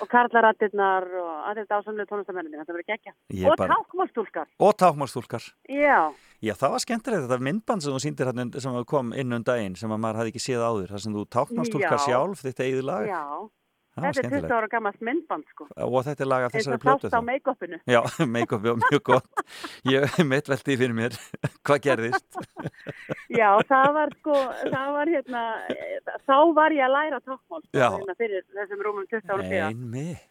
[SPEAKER 10] og karlarattirnar og að þetta ásamlega tónlistamenninni, þetta verður geggjað. Og
[SPEAKER 2] bara-
[SPEAKER 10] tákmálstúlkar,
[SPEAKER 2] og tákmárstúlkar.
[SPEAKER 10] já,
[SPEAKER 2] Já, það var skemmtilegt þetta myndband sem þú síndir hérna sem kom inn um daginn sem að maður hafði ekki séð áður þar sem þú táknastúlkar
[SPEAKER 10] Já.
[SPEAKER 2] sjálf þitt eigið lag.
[SPEAKER 10] Já, þetta er 20
[SPEAKER 2] skemmtilegt
[SPEAKER 10] ára gammalt myndband sko,
[SPEAKER 2] og þetta er lag af
[SPEAKER 10] eins
[SPEAKER 2] þessari
[SPEAKER 10] og
[SPEAKER 2] plötu
[SPEAKER 10] sást á
[SPEAKER 2] þá
[SPEAKER 10] make-upinu.
[SPEAKER 2] Já, make-up var mjög gott ég mitt veldi fyrir mér hvað gerðist
[SPEAKER 10] Já, það var sko, það var hérna, eh, þá var ég að læra tákmál sko,
[SPEAKER 2] Já.
[SPEAKER 10] hérna fyrir þessum rúmum 20 ára síðan.
[SPEAKER 2] Einmitt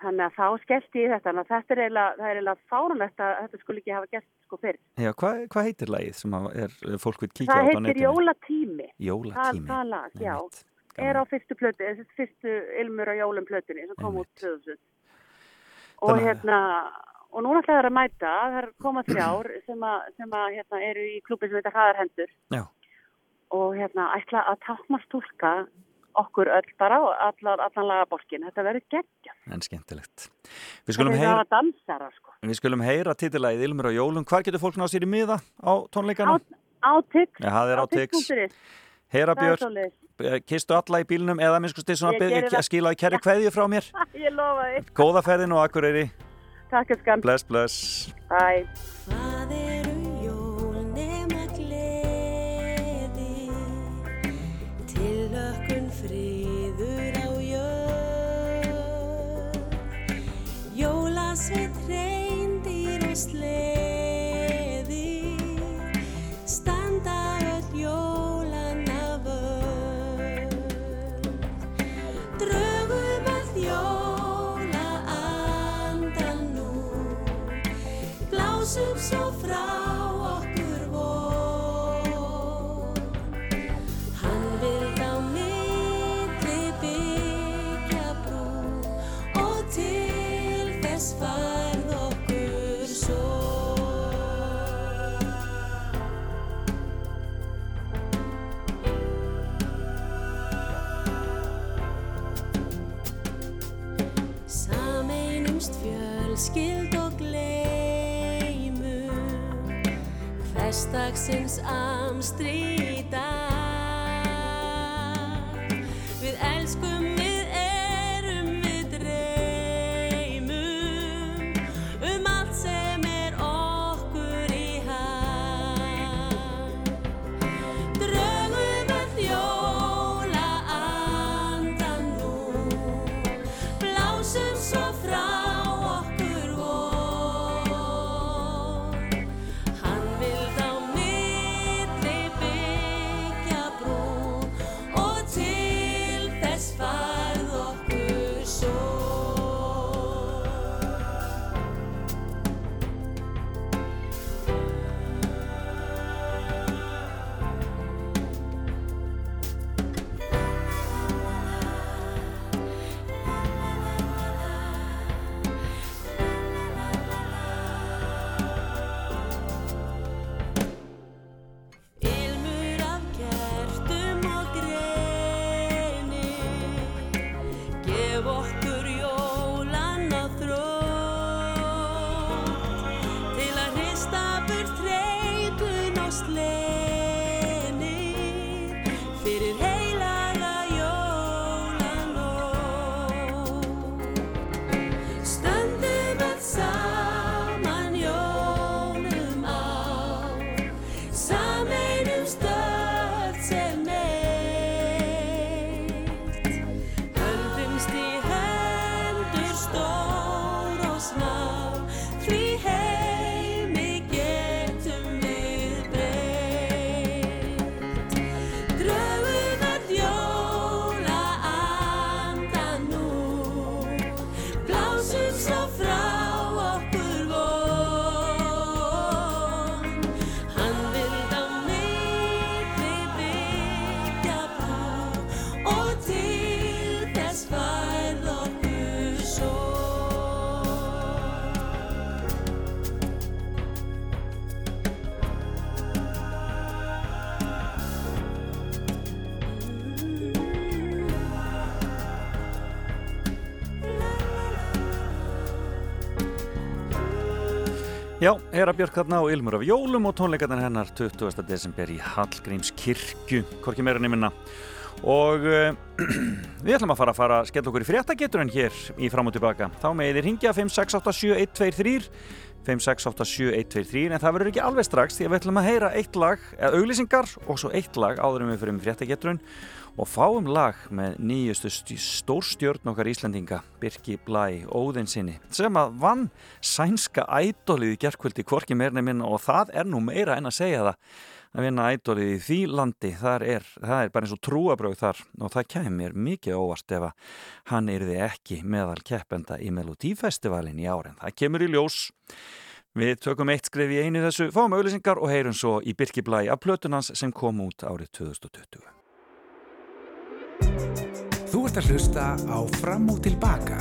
[SPEAKER 10] Þannig að þá skellti ég þetta, þetta er eiginlega, er fárunlegt að þetta skulle ekki hafa gert sko fyrr.
[SPEAKER 2] Já, hvað hva heitir lagið sem að er, fólk vil kíkja á
[SPEAKER 10] Það heitir? Jólatími.
[SPEAKER 2] Jólatími
[SPEAKER 10] Er á fyrstu plötu, þessi fyrstu Ilmur og Jólum plötunni sem kom út 2000. Og
[SPEAKER 2] Þannig
[SPEAKER 10] hérna, og núna ætlaði það að mæta, það er koma þrjár sem að, sem að hérna, eru í klúbi sem heitir Hraðarhendur.
[SPEAKER 2] Já.
[SPEAKER 10] Og hérna, ætla að tákma stúlka okkur öll bara og allar, allan lagabolkin. Þetta verður geggjað.
[SPEAKER 2] En skemmtilegt Við skulum, heyra,
[SPEAKER 10] dansara, sko.
[SPEAKER 2] við skulum heyra titillagið Ilmur á jólum Hvar getur fólk náð sér í miða á tónleikana?
[SPEAKER 10] Á Tix.
[SPEAKER 2] Já, það er á Tix.
[SPEAKER 10] Tix.is.
[SPEAKER 2] Heyra
[SPEAKER 10] Það er
[SPEAKER 2] eh, kistu alla í bílnum eða minn sko stið svona
[SPEAKER 10] Ég geri
[SPEAKER 2] byrði
[SPEAKER 10] það.
[SPEAKER 2] að skila í kæri kveðju frá mér
[SPEAKER 10] Ég lofa því.
[SPEAKER 2] Góða ferðin og akkureyri
[SPEAKER 10] Takk elskan.
[SPEAKER 2] Bless, bless
[SPEAKER 10] Bye.
[SPEAKER 6] Hvað eru jól nema
[SPEAKER 11] Hversdagsins amstri í dag Við elskum,
[SPEAKER 2] Já, Hera Björk þarna og Ilmur af Jólum og tónleikarnar hennar 20. desember í Hallgríms kirkju, hvorki meira nefnina. Og uh, við ætlum að fara að fara að skella okkur í fréttageturinn hér í fram og tilbaka. Þá með þið ringja 5687123 5687123 en það verður ekki alveg strax því að við ætlum að heyra eitt lag, eða auglýsingar og svo eitt lag áður en við fyrir fréttageturinn og fáum lag með nýjustu st- stórstjörn okkar Íslandinga Birki Blæ Óðinsinni sem að vann sænska ædolið í gerkvöldi hvorki meirni minna. Og það er nú meira en að segja það að vinna ædolið í því landi. Er, það er bara eins og trúabröð þar. Og það kemur mikið óvart ef að hann yrði ekki meðal keppenda í Melodífestivalin í árin það kemur í ljós. Við tökum eitt skref í einu þessu, fáum auðlýsingar og heyrum svo í Birki Blæ af plötunans sem kom út árið 2020.
[SPEAKER 7] Þú ert að hlusta á Fram og Tilbaka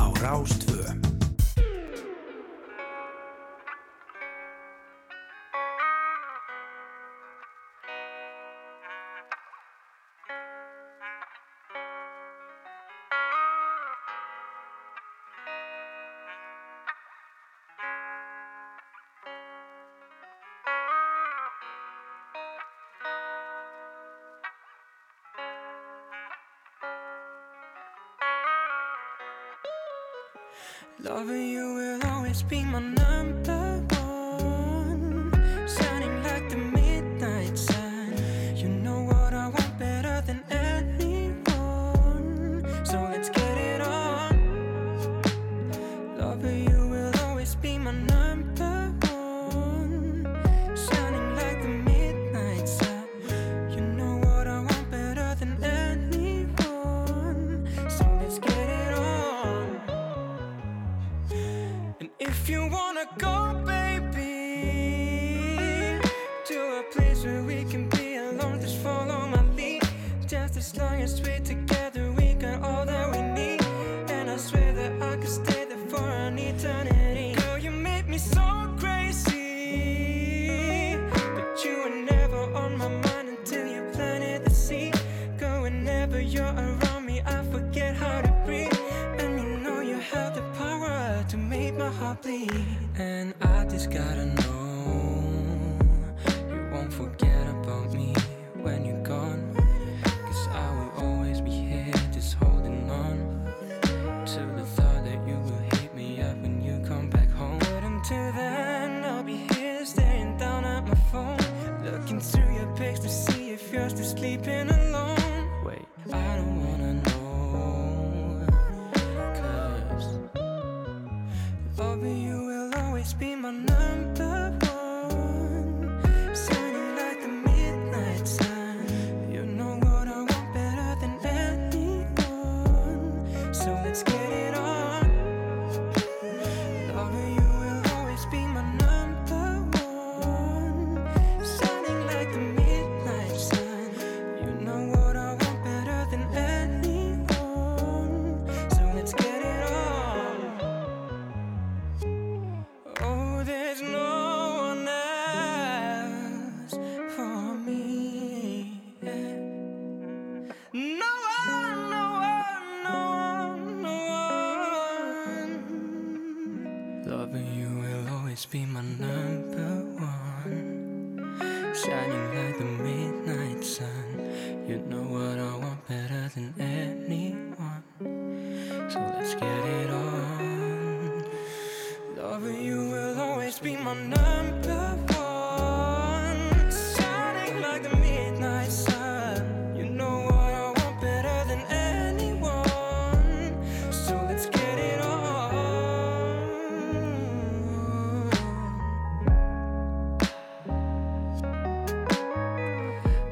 [SPEAKER 7] á Rástvö.
[SPEAKER 12] Loving you will always be my number one.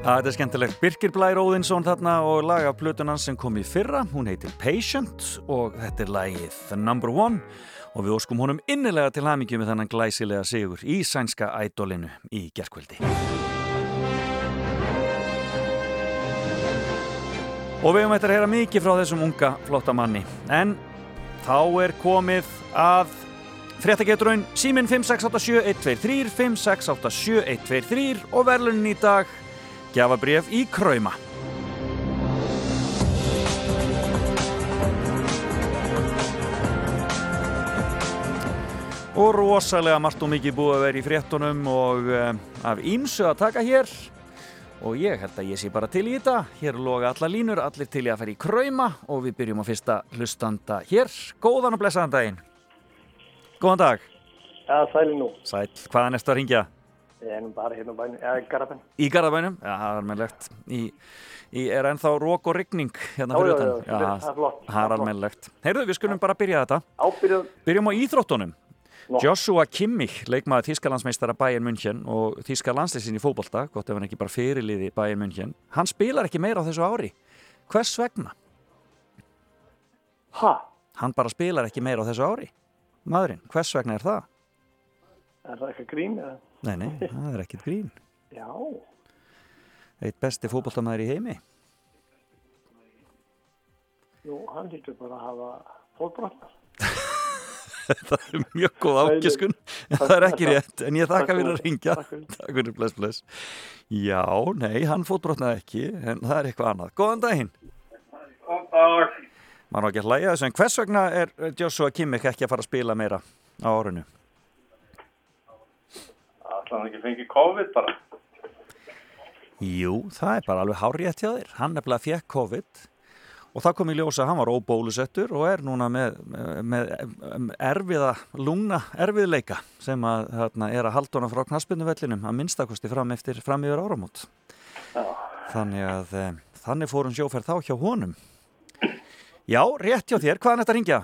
[SPEAKER 2] Það er skemmtilegt. Birkir Blær Óðinsson þarna og laga plötunan sem kom í fyrra. Hún heitir Patient og þetta er lagið Number One og við óskum honum innilega til hamingju með þennan glæsilega sigur í sænska ædolinu í gerkvöldi. Og við höfum eftir að heyra mikið frá þessum unga flotta manni. En þá er komið að fréttageturinn síminn 5687123 5687123 og verðlunin í dag Gjafabref í Krauma. Og rosalega margt og mikið búið að vera í fréttunum og uh, af ímsu að taka hér. Og ég held að ég sé bara til í þetta. Hér loga alla línur, allir til í að fara í Krauma og við byrjum á fyrsta hlustanda hér. Góðan og blessaðan daginn. Góðan dag.
[SPEAKER 13] Já, sæli nú.
[SPEAKER 2] Sæl, hvaðan ertu að ringja?
[SPEAKER 13] Ég er nú bara hérna á bænum, eða Garabæn.
[SPEAKER 2] Í Garðabænum? Já, það er almennilegt. Í, í er ennþá rók og rigning hérna
[SPEAKER 13] Já,
[SPEAKER 2] fyrir
[SPEAKER 13] já,
[SPEAKER 2] utan.
[SPEAKER 13] já, það er flott,
[SPEAKER 2] Það er almennilegt. Heyrðu, við skulum bara byrja þetta.
[SPEAKER 13] Ábyrjum,
[SPEAKER 2] Byrjum á íþróttunum.
[SPEAKER 13] Nó.
[SPEAKER 2] Joshua Kimmich, leikmaður Þískalandsmeistara Bayern München og Þíska landslýsin í fótbolta, gott ef hann ekki bara fyrirliði Bayern München, hann spilar ekki meira á þessu ári. Hvers vegna?
[SPEAKER 13] ha,
[SPEAKER 2] Hann bara spilar ekki meira á þessu ári. Maðurinn, hvers vegna er það?
[SPEAKER 13] Er það eitthvað grín eða?
[SPEAKER 2] Nei, nei, það er ekkit grín.
[SPEAKER 13] Já,
[SPEAKER 2] Eitt besti fótboltamæður í heimi.
[SPEAKER 13] jú, hann hýttur bara að hafa fótbrotnar.
[SPEAKER 2] það er mjög góð ákiskun en það er ekki rétt, en ég þakka fyrir að ringja
[SPEAKER 13] Takk fyrir.
[SPEAKER 2] bless, bless já, nei, hann fótbrotnaði ekki en það er eitthvað annað, góðan daginn
[SPEAKER 13] Góðan dag.
[SPEAKER 2] maður á ekki að hlæja þessu, en hvers vegna er Joshua Kimmich ekki að fara að spila meira á árinu?
[SPEAKER 13] Ætla hann ekki fengið COVID bara.
[SPEAKER 2] Jú, það er bara alveg hárétt hjá þér hann nefnilega fekk COVID og það kom í ljósa að hann var óbólusettur og er núna með, með erfiða lungna erfiðleika sem að þarna, er að halda hana frá knaspinnuvellinum að minnstakosti fram eftir fram yfir áramót
[SPEAKER 13] Já.
[SPEAKER 2] þannig að e, þannig fórum sjóferð þá hjá honum Já, rétt hjá þér, hvaðan þetta ringja?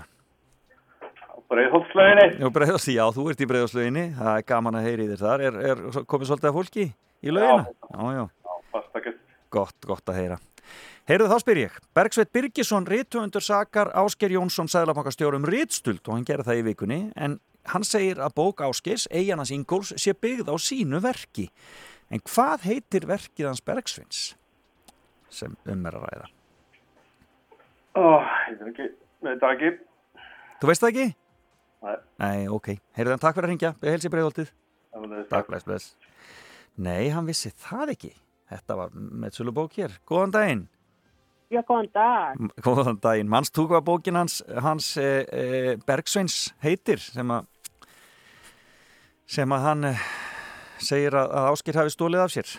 [SPEAKER 13] Breiðholtslöginni.
[SPEAKER 2] Já, breiðast, já, þú ert í breiðaslöginni það er gaman að heyri þér þar er, er komið svolítið af fólki í lögina? Já, já,
[SPEAKER 13] Já, fast ekki.
[SPEAKER 2] gott, gott að heyra Heyrðu þá spyr ég, Bergsveit Birgisson rítuundur sakar Ásker Jónsson sæðlabankastjórum rítstuld og hann gerir það í vikunni en hann segir að bók Áskers, Eyjanas Ingóls, sé byggð á sínu verki en hvað heitir verkið hans Bergsveins sem um er að ræða?
[SPEAKER 13] Ó, ég veit ekki, veit það ekki.
[SPEAKER 2] Þú veist það ekki?
[SPEAKER 13] Nei.
[SPEAKER 2] Nei, ok. Heyrðu þann takk fyrir að ringja, við helsi breiðoltið.
[SPEAKER 13] Það var
[SPEAKER 2] Takk, bless, bless. Nei, hann vissi það ekki. Þetta var með sölu bók hér. Góðan daginn.
[SPEAKER 10] Já, góðan dag.
[SPEAKER 2] Góðan daginn. Manst þú hvað bókin hans, hans e, e, Bergsveins heitir sem að sem að hann e, segir að, að Áskir hafi stólið af sér.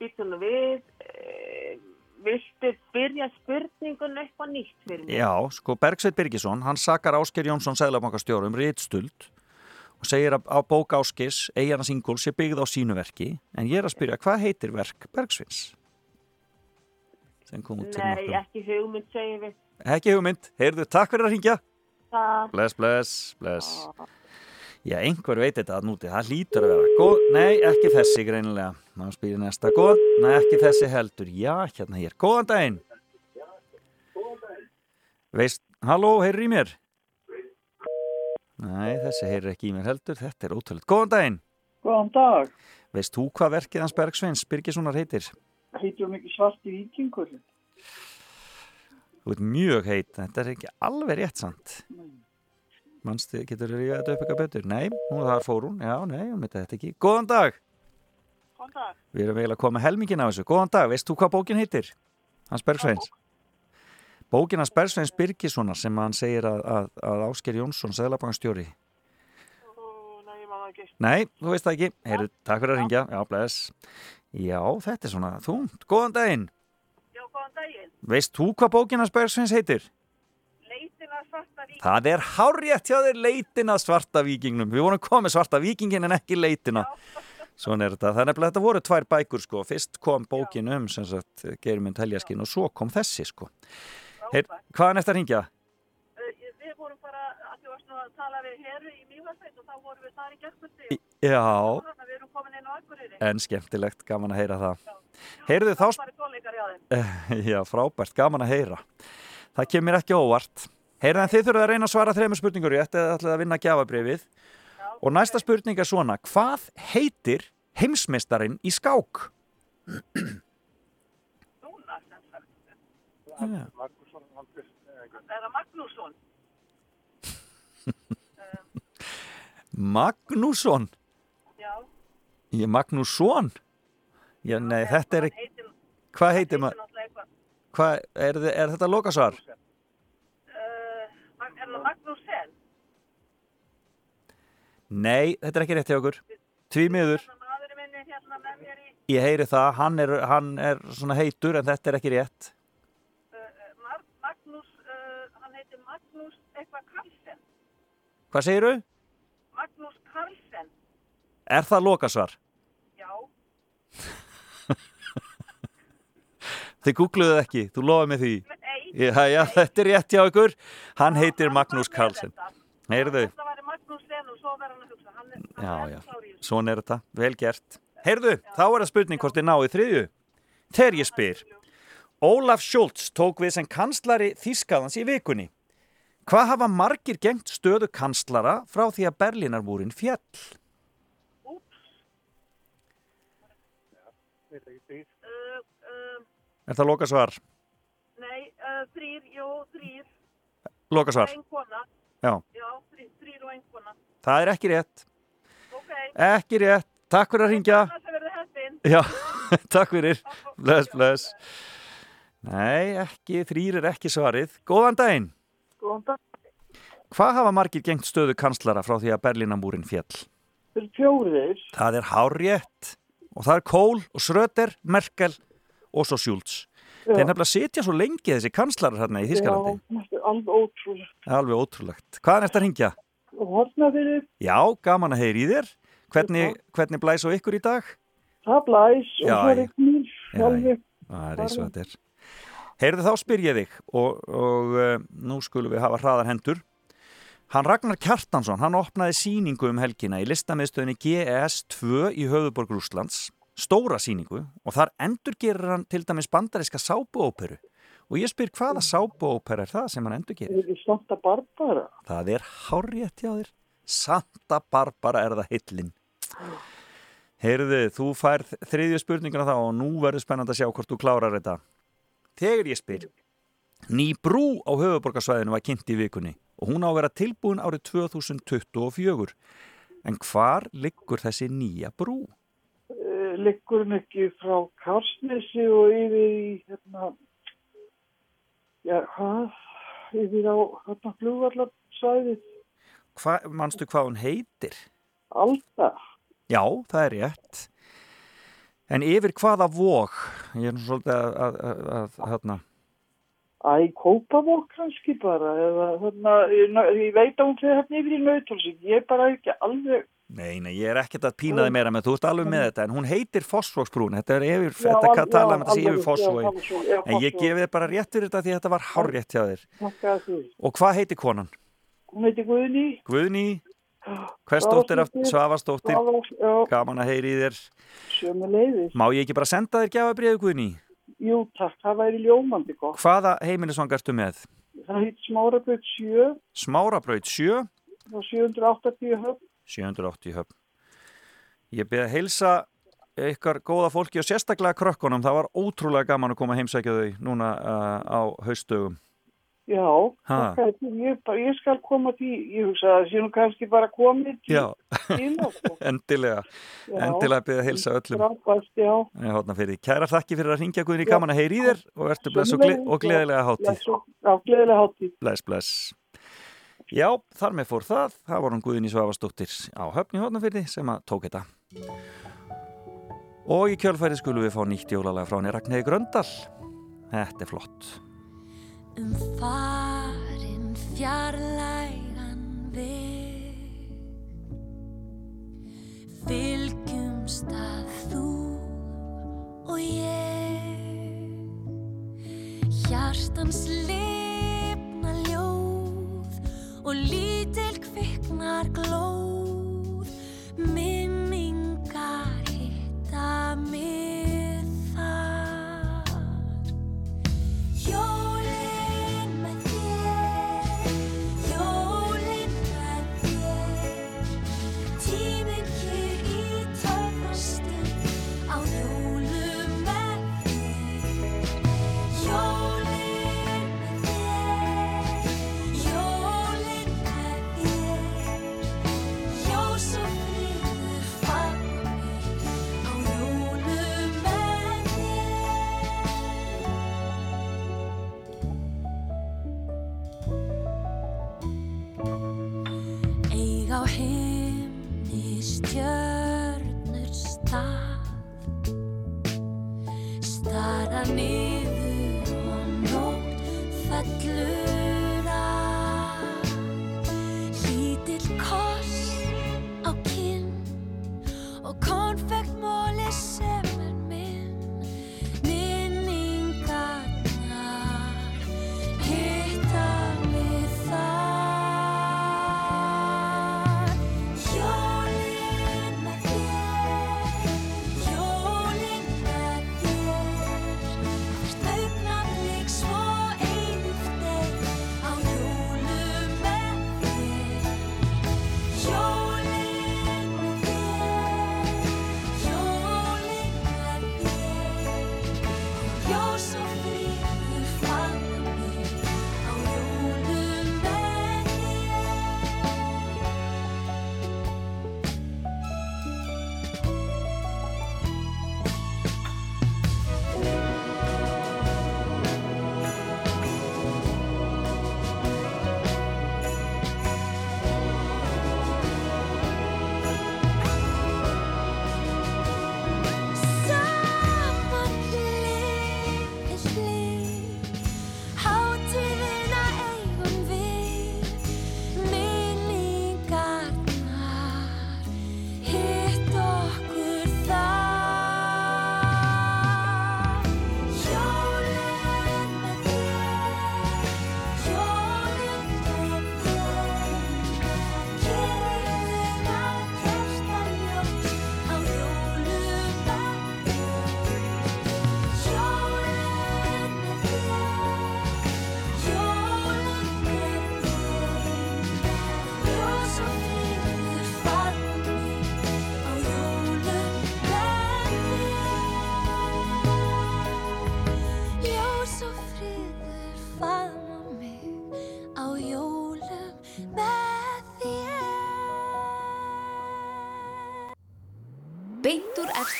[SPEAKER 10] Býtum við, eh, viltu byrja spurningun upp á nýtt fyrir mig?
[SPEAKER 2] Já, sko Bergsveit Birgisson, hann sakar Ásker Jónsson Sæðlabankastjórum rítstuld og segir að á bók Áskis Eyjana Singul sé byggð á sínu verki en ég er að spyrja hvað heitir verk fyrir
[SPEAKER 14] Nei, ekki hugmynd segjum við.
[SPEAKER 2] ekki hugmynd, heyrðu, takk fyrir að ringja
[SPEAKER 14] Það.
[SPEAKER 2] bless, bless, bless. Já, einhver veit þetta að núti það hlýtur að vera. Góð, nei, ekki þessi greinilega maður spyrir næsta, góð, nei, ekki þessi heldur já, hérna hér, góðan daginn veist, halló, heyrður í mér nei, þessi heyrður ekki í mér heldur þetta er ótrúlega, góðan daginn
[SPEAKER 15] Góðan dag.
[SPEAKER 2] veist þú hvað verkið hans Bergsveins Birgissonar heitir?
[SPEAKER 15] Heitir hún ekki svarti vikingur?
[SPEAKER 2] Þú ert mjög heit, þetta er ekki alveg rétt samt. Manstu, getur þú ríðað þetta upp eitthvað betur? Nei, nú þar fór hún, já, nei, hún myndi þetta ekki. Góðan dag!
[SPEAKER 14] Góðan dag.
[SPEAKER 2] Við erum eiginlega að koma helmingin af þessu. Góðan dag, veist þú hvað bókin heitir? Hans Bergsveins. Bókin hans Bergsveins Birgissonar sem hann segir að, að, að Ásker Jónsson, seðlabankstjóri.
[SPEAKER 14] Nei, ég maður ekki.
[SPEAKER 2] Nei, þú veist það ekki. Heyrðu, takk fyrir að ringja. Já, bless. Já, þetta er svona þúnt. Góðan daginn.
[SPEAKER 14] Já, góðan daginn.
[SPEAKER 2] Veist þú hvað bókin hans Bergsveins heitir? Það er hárjætt hjá þér leitin að svarta vikingnum. Við vorum komið svarta vikingin en ekki leitina. Svona er þetta. Það er nefnilega þetta voru tvær bækur sko. Fyrst kom bókin um sem sagt Geirmynd Heljaskinn og svo kom þessi sko. Her, hvaðan eftir að ringja?
[SPEAKER 14] Uh, við vorum bara, að því varst nú að tala við heru í Mývarsveit og þá vorum við þar í gerðkvöldi.
[SPEAKER 2] Já,
[SPEAKER 14] að við erum komin inn á Akureyri.
[SPEAKER 2] en skemmtilegt, gaman að heyra það. Heyrðu þá...
[SPEAKER 14] Bara tónleikar hjá þeim.
[SPEAKER 2] Já, frábært, gaman að heyra. Það kemur ekki óvart. Heyrðu en þið þurfum að reyna að svara þreymur spurningur rétt eða ætlaði að vinna gjafabrifið. Og næsta spurning er svona, hvað heitir heimsmeistarinn í skák?
[SPEAKER 14] Núna, sem sagt.
[SPEAKER 13] Magnússon, Andris,
[SPEAKER 14] Er það Magnússon?
[SPEAKER 2] Magnússon?
[SPEAKER 14] Já.
[SPEAKER 2] Ég Magnússon? Já, nei, þetta er ekki... Hvað heitir maður? Hvað, er, er þetta lokasvar?
[SPEAKER 14] Uh, er það Magnúsen?
[SPEAKER 2] Nei, þetta er ekki rétt hjá okkur. Tví miður.
[SPEAKER 14] Hérna í
[SPEAKER 2] Ég heyri það, hann er, hann er svona heitur en þetta er ekki rétt.
[SPEAKER 14] uh, Mar Magnús, uh, hann heitir Magnús eitthvað Karlsen.
[SPEAKER 2] Hvað segirðu?
[SPEAKER 14] Magnús Karlsen.
[SPEAKER 2] Er það lokasvar?
[SPEAKER 14] Já.
[SPEAKER 2] Þið googluðu ekki, þú lofaði mig því. Já, já, þetta er rétt hjá ykkur. Hann heitir Magnús Karlsson. Heyrðu,
[SPEAKER 14] Það Magnús Sen og svo verður hann að hugsa. Hann er, hann
[SPEAKER 2] já,
[SPEAKER 14] er
[SPEAKER 2] já,
[SPEAKER 14] klár í þessu.
[SPEAKER 2] svona er þetta, vel gert. Heyrðu, þá er það spurning hvort þið náðu þriðju. Þegar ég spyr, Ólaf Schultz tók við sem kanslari Þískaðans í vikunni. Hvað hafa margir gengt stöðu kanslara frá því að Berlínarmúrin fjall?
[SPEAKER 13] veit ekki því.
[SPEAKER 14] Uh, uh,
[SPEAKER 2] Er það lokasvar?
[SPEAKER 14] nei, uh, þrýr, jú, þrýr.
[SPEAKER 2] Lokasvar.
[SPEAKER 14] Ein kona.
[SPEAKER 2] Já,
[SPEAKER 14] Já, þrýr, og ein kona.
[SPEAKER 2] það er ekki rétt.
[SPEAKER 14] Ok.
[SPEAKER 2] Ekki rétt. Takk fyrir að ringja.
[SPEAKER 14] Er verið heppin.
[SPEAKER 2] Já, takk fyrir. Bless, bless. Nei, ekki, þrýr er ekki svarið. Góðan daginn.
[SPEAKER 15] Góðan dag.
[SPEAKER 2] Hvað hafa margir gengt stöðu kanslara frá því að Berlínamúrin fjall?
[SPEAKER 15] Þeir eru fjórir.
[SPEAKER 2] Það er hárrétt. Og það er Kohl og Schröder, Merkel og svo Schultz. Þeir nefnilega sitja svo lengi þessi kanslarar hérna í Þískalandi.
[SPEAKER 15] Já, alveg ótrúlega.
[SPEAKER 2] Alveg ótrúlegt. Hvaðan er þetta að ringja?
[SPEAKER 15] Og horfna fyrir
[SPEAKER 2] Já, gaman að heyri í þér. Hvernig, hvernig blæs á ykkur í dag?
[SPEAKER 15] það blæs og það er ekki
[SPEAKER 2] Já,
[SPEAKER 15] alveg.
[SPEAKER 2] Það er eins og þetta er. Heyrðu þá spyr ég þig og, og uh, nú skulum við hafa hraðar hendur. Hann Ragnar Kjartansson, hann opnaði síningu um helgina í listamiðstöðinni GES2 í höfuborg Rúslands, stóra síningu og þar endurgerir hann til dæmis bandariska sápuóperu og ég spyr hvaða sápuópera er það sem hann endurgerir?
[SPEAKER 15] Er Santa Barbara.
[SPEAKER 2] Það er hárrétt hjá þér. Santa Barbara er það hillin. Heyrðu, þú færð þriðju spurninguna þá og nú verður spennand að sjá hvort þú klárar þetta. Þegar ég spyr, ný brú á höfuborgarsvæðinu var kynnt í vikunni og hún á að vera tilbúin árið 2024. En hvar liggur þessi nýja brú?
[SPEAKER 15] Liggur ekki frá Karsnesi og yfir í, hérna, já, hvað? Yfir á, hérna, flugvallarsvæðið.
[SPEAKER 2] Hva, manstu hvað hún heitir?
[SPEAKER 15] Alda.
[SPEAKER 2] Já, það er rétt. En yfir hvaða vóg? Ég er nú svolítið að, að, að, að hérna,
[SPEAKER 15] Æ, kópavók kannski bara, eða þarna, ég, ég veit að hún fyrir hérna yfir í nautalsík, ég er bara ekki alveg,
[SPEAKER 2] Nei, nei, ég er ekkert að pína þig meira með, þú ert alveg með þetta, en hún heitir Fossvogsbrún, þetta er yfir,
[SPEAKER 15] Já,
[SPEAKER 2] þetta kann tala um sé yfir
[SPEAKER 15] Fossvog,
[SPEAKER 2] en ég gefi þið bara rétt fyrir þetta því þetta var hárrétt hjá þér. Og hvað heitir konan?
[SPEAKER 15] Hún heiti Guðni,
[SPEAKER 2] Guðný, hversdóttir af Svavastóttir, gaman að heyri þér.
[SPEAKER 15] sjömi leiðis.
[SPEAKER 2] Má ég ekki bara senda þér gjafabriðu Guðný?
[SPEAKER 15] Jú, takk, það væri ljómandi gott.
[SPEAKER 2] Hvaða heimilisvangarstu með?
[SPEAKER 15] Það heit Smárabraut 7
[SPEAKER 2] Smárabraut 7,
[SPEAKER 15] og 780 höfn.
[SPEAKER 2] 780 höfn. Ég byrði að heilsa ykkar góða fólki og sérstaklega krökkunum. Það var ótrúlega gaman að koma að heimsækja þau núna uh, á haustdögum.
[SPEAKER 15] Já, því, ég, ég skal koma því, ég hugsa að það sé nú kannski bara komið til sko.
[SPEAKER 2] endilega.
[SPEAKER 15] Já.
[SPEAKER 2] Endilega byrði að heilsa öllum.
[SPEAKER 15] Frábært, já.
[SPEAKER 2] Ég hótna fyrir. því. Kæra þakki fyrir að ringja Guðný
[SPEAKER 15] Já.
[SPEAKER 2] gaman að heyri í þér og verður bless og, gle og gleðilega hátíð.
[SPEAKER 15] Já, gleðilega hátíð.
[SPEAKER 2] Bless, bless. Já, þar með fór það. Það var hún Guðný Svavastóttir á höfni hótnafyrði sem að tók þetta. Og í kjölfæri skulum við fá nýtt jólalega frá henni Ragnhegi Gröndal. Þetta er flott.
[SPEAKER 6] um farin fjarlægan veg fylgjumst að þú og ég hjartans og lítil kviknar glóð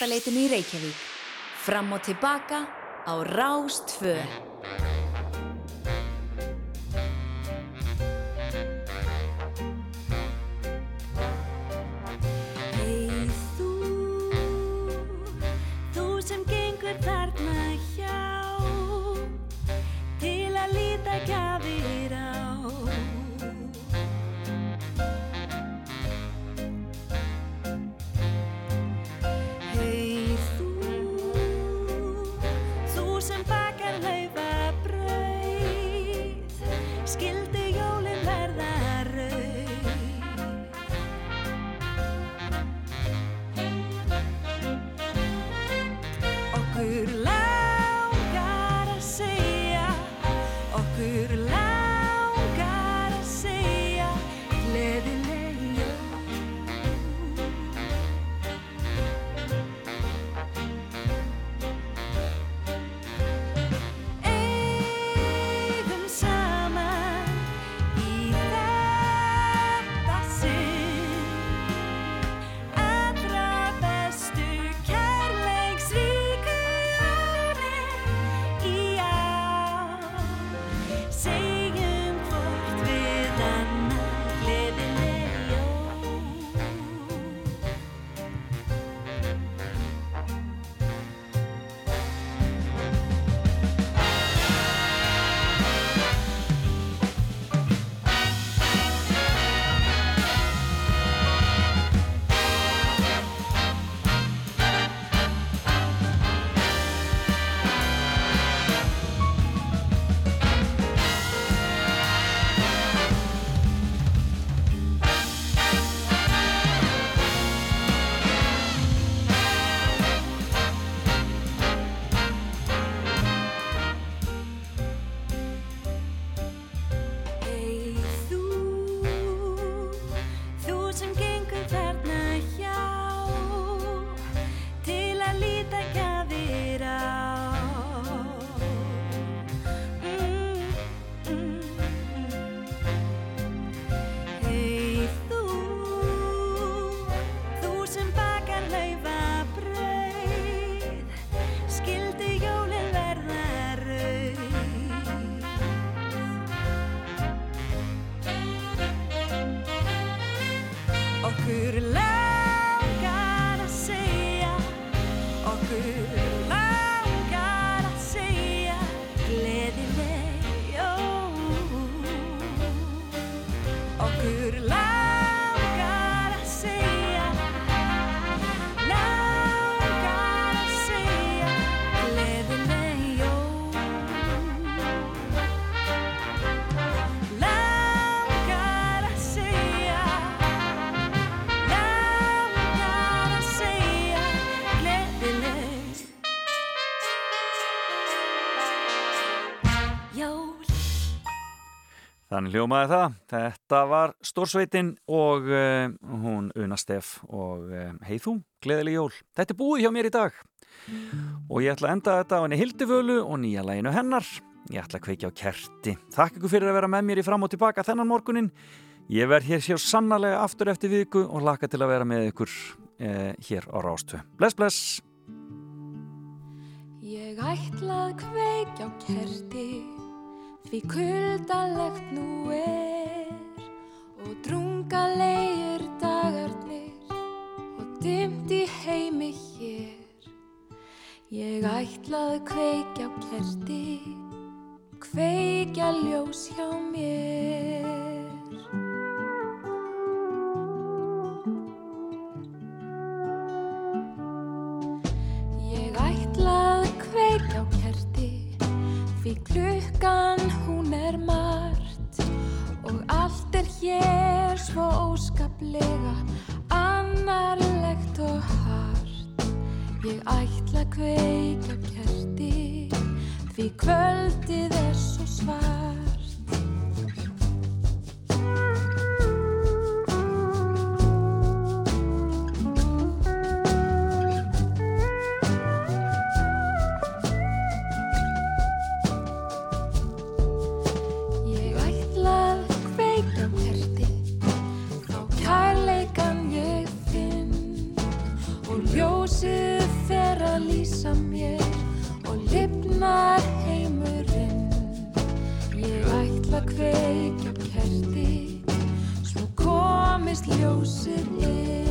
[SPEAKER 1] Efstaleitinu í Reykjavík. Fram og tilbaka á Rástfö.
[SPEAKER 2] Hljómaði það. Þetta var Stórsveitin og uh, hún Una Steff og uh, heið þú, gleðileg jól. Þetta er búið hjá mér í dag og ég ætla að enda þetta á henni Hildivölu og nýja læginu hennar. Ég ætla að kveikja á kerti. Takk ykkur fyrir að vera með mér í fram og tilbaka þennan morgunin. Ég verð hér sér sannarlega aftur eftir viku og laka til að vera með ykkur uh, hér á Rástu. Bless, bless!
[SPEAKER 6] Ég ætla að kveikja á kerti Því kuldalegt nú er Og drungalegir dagarnir Og dimmt í heimi hér. Ég ætla að kveikja á kerti Kveikja ljós hjá mér Því klukkan hún er margt. Og allt er hér svo óskaplega Annarlegt og hart. Ég ætla á kerti Því kvöldið er svo svart kveikja kerti Svo komist ljósið inn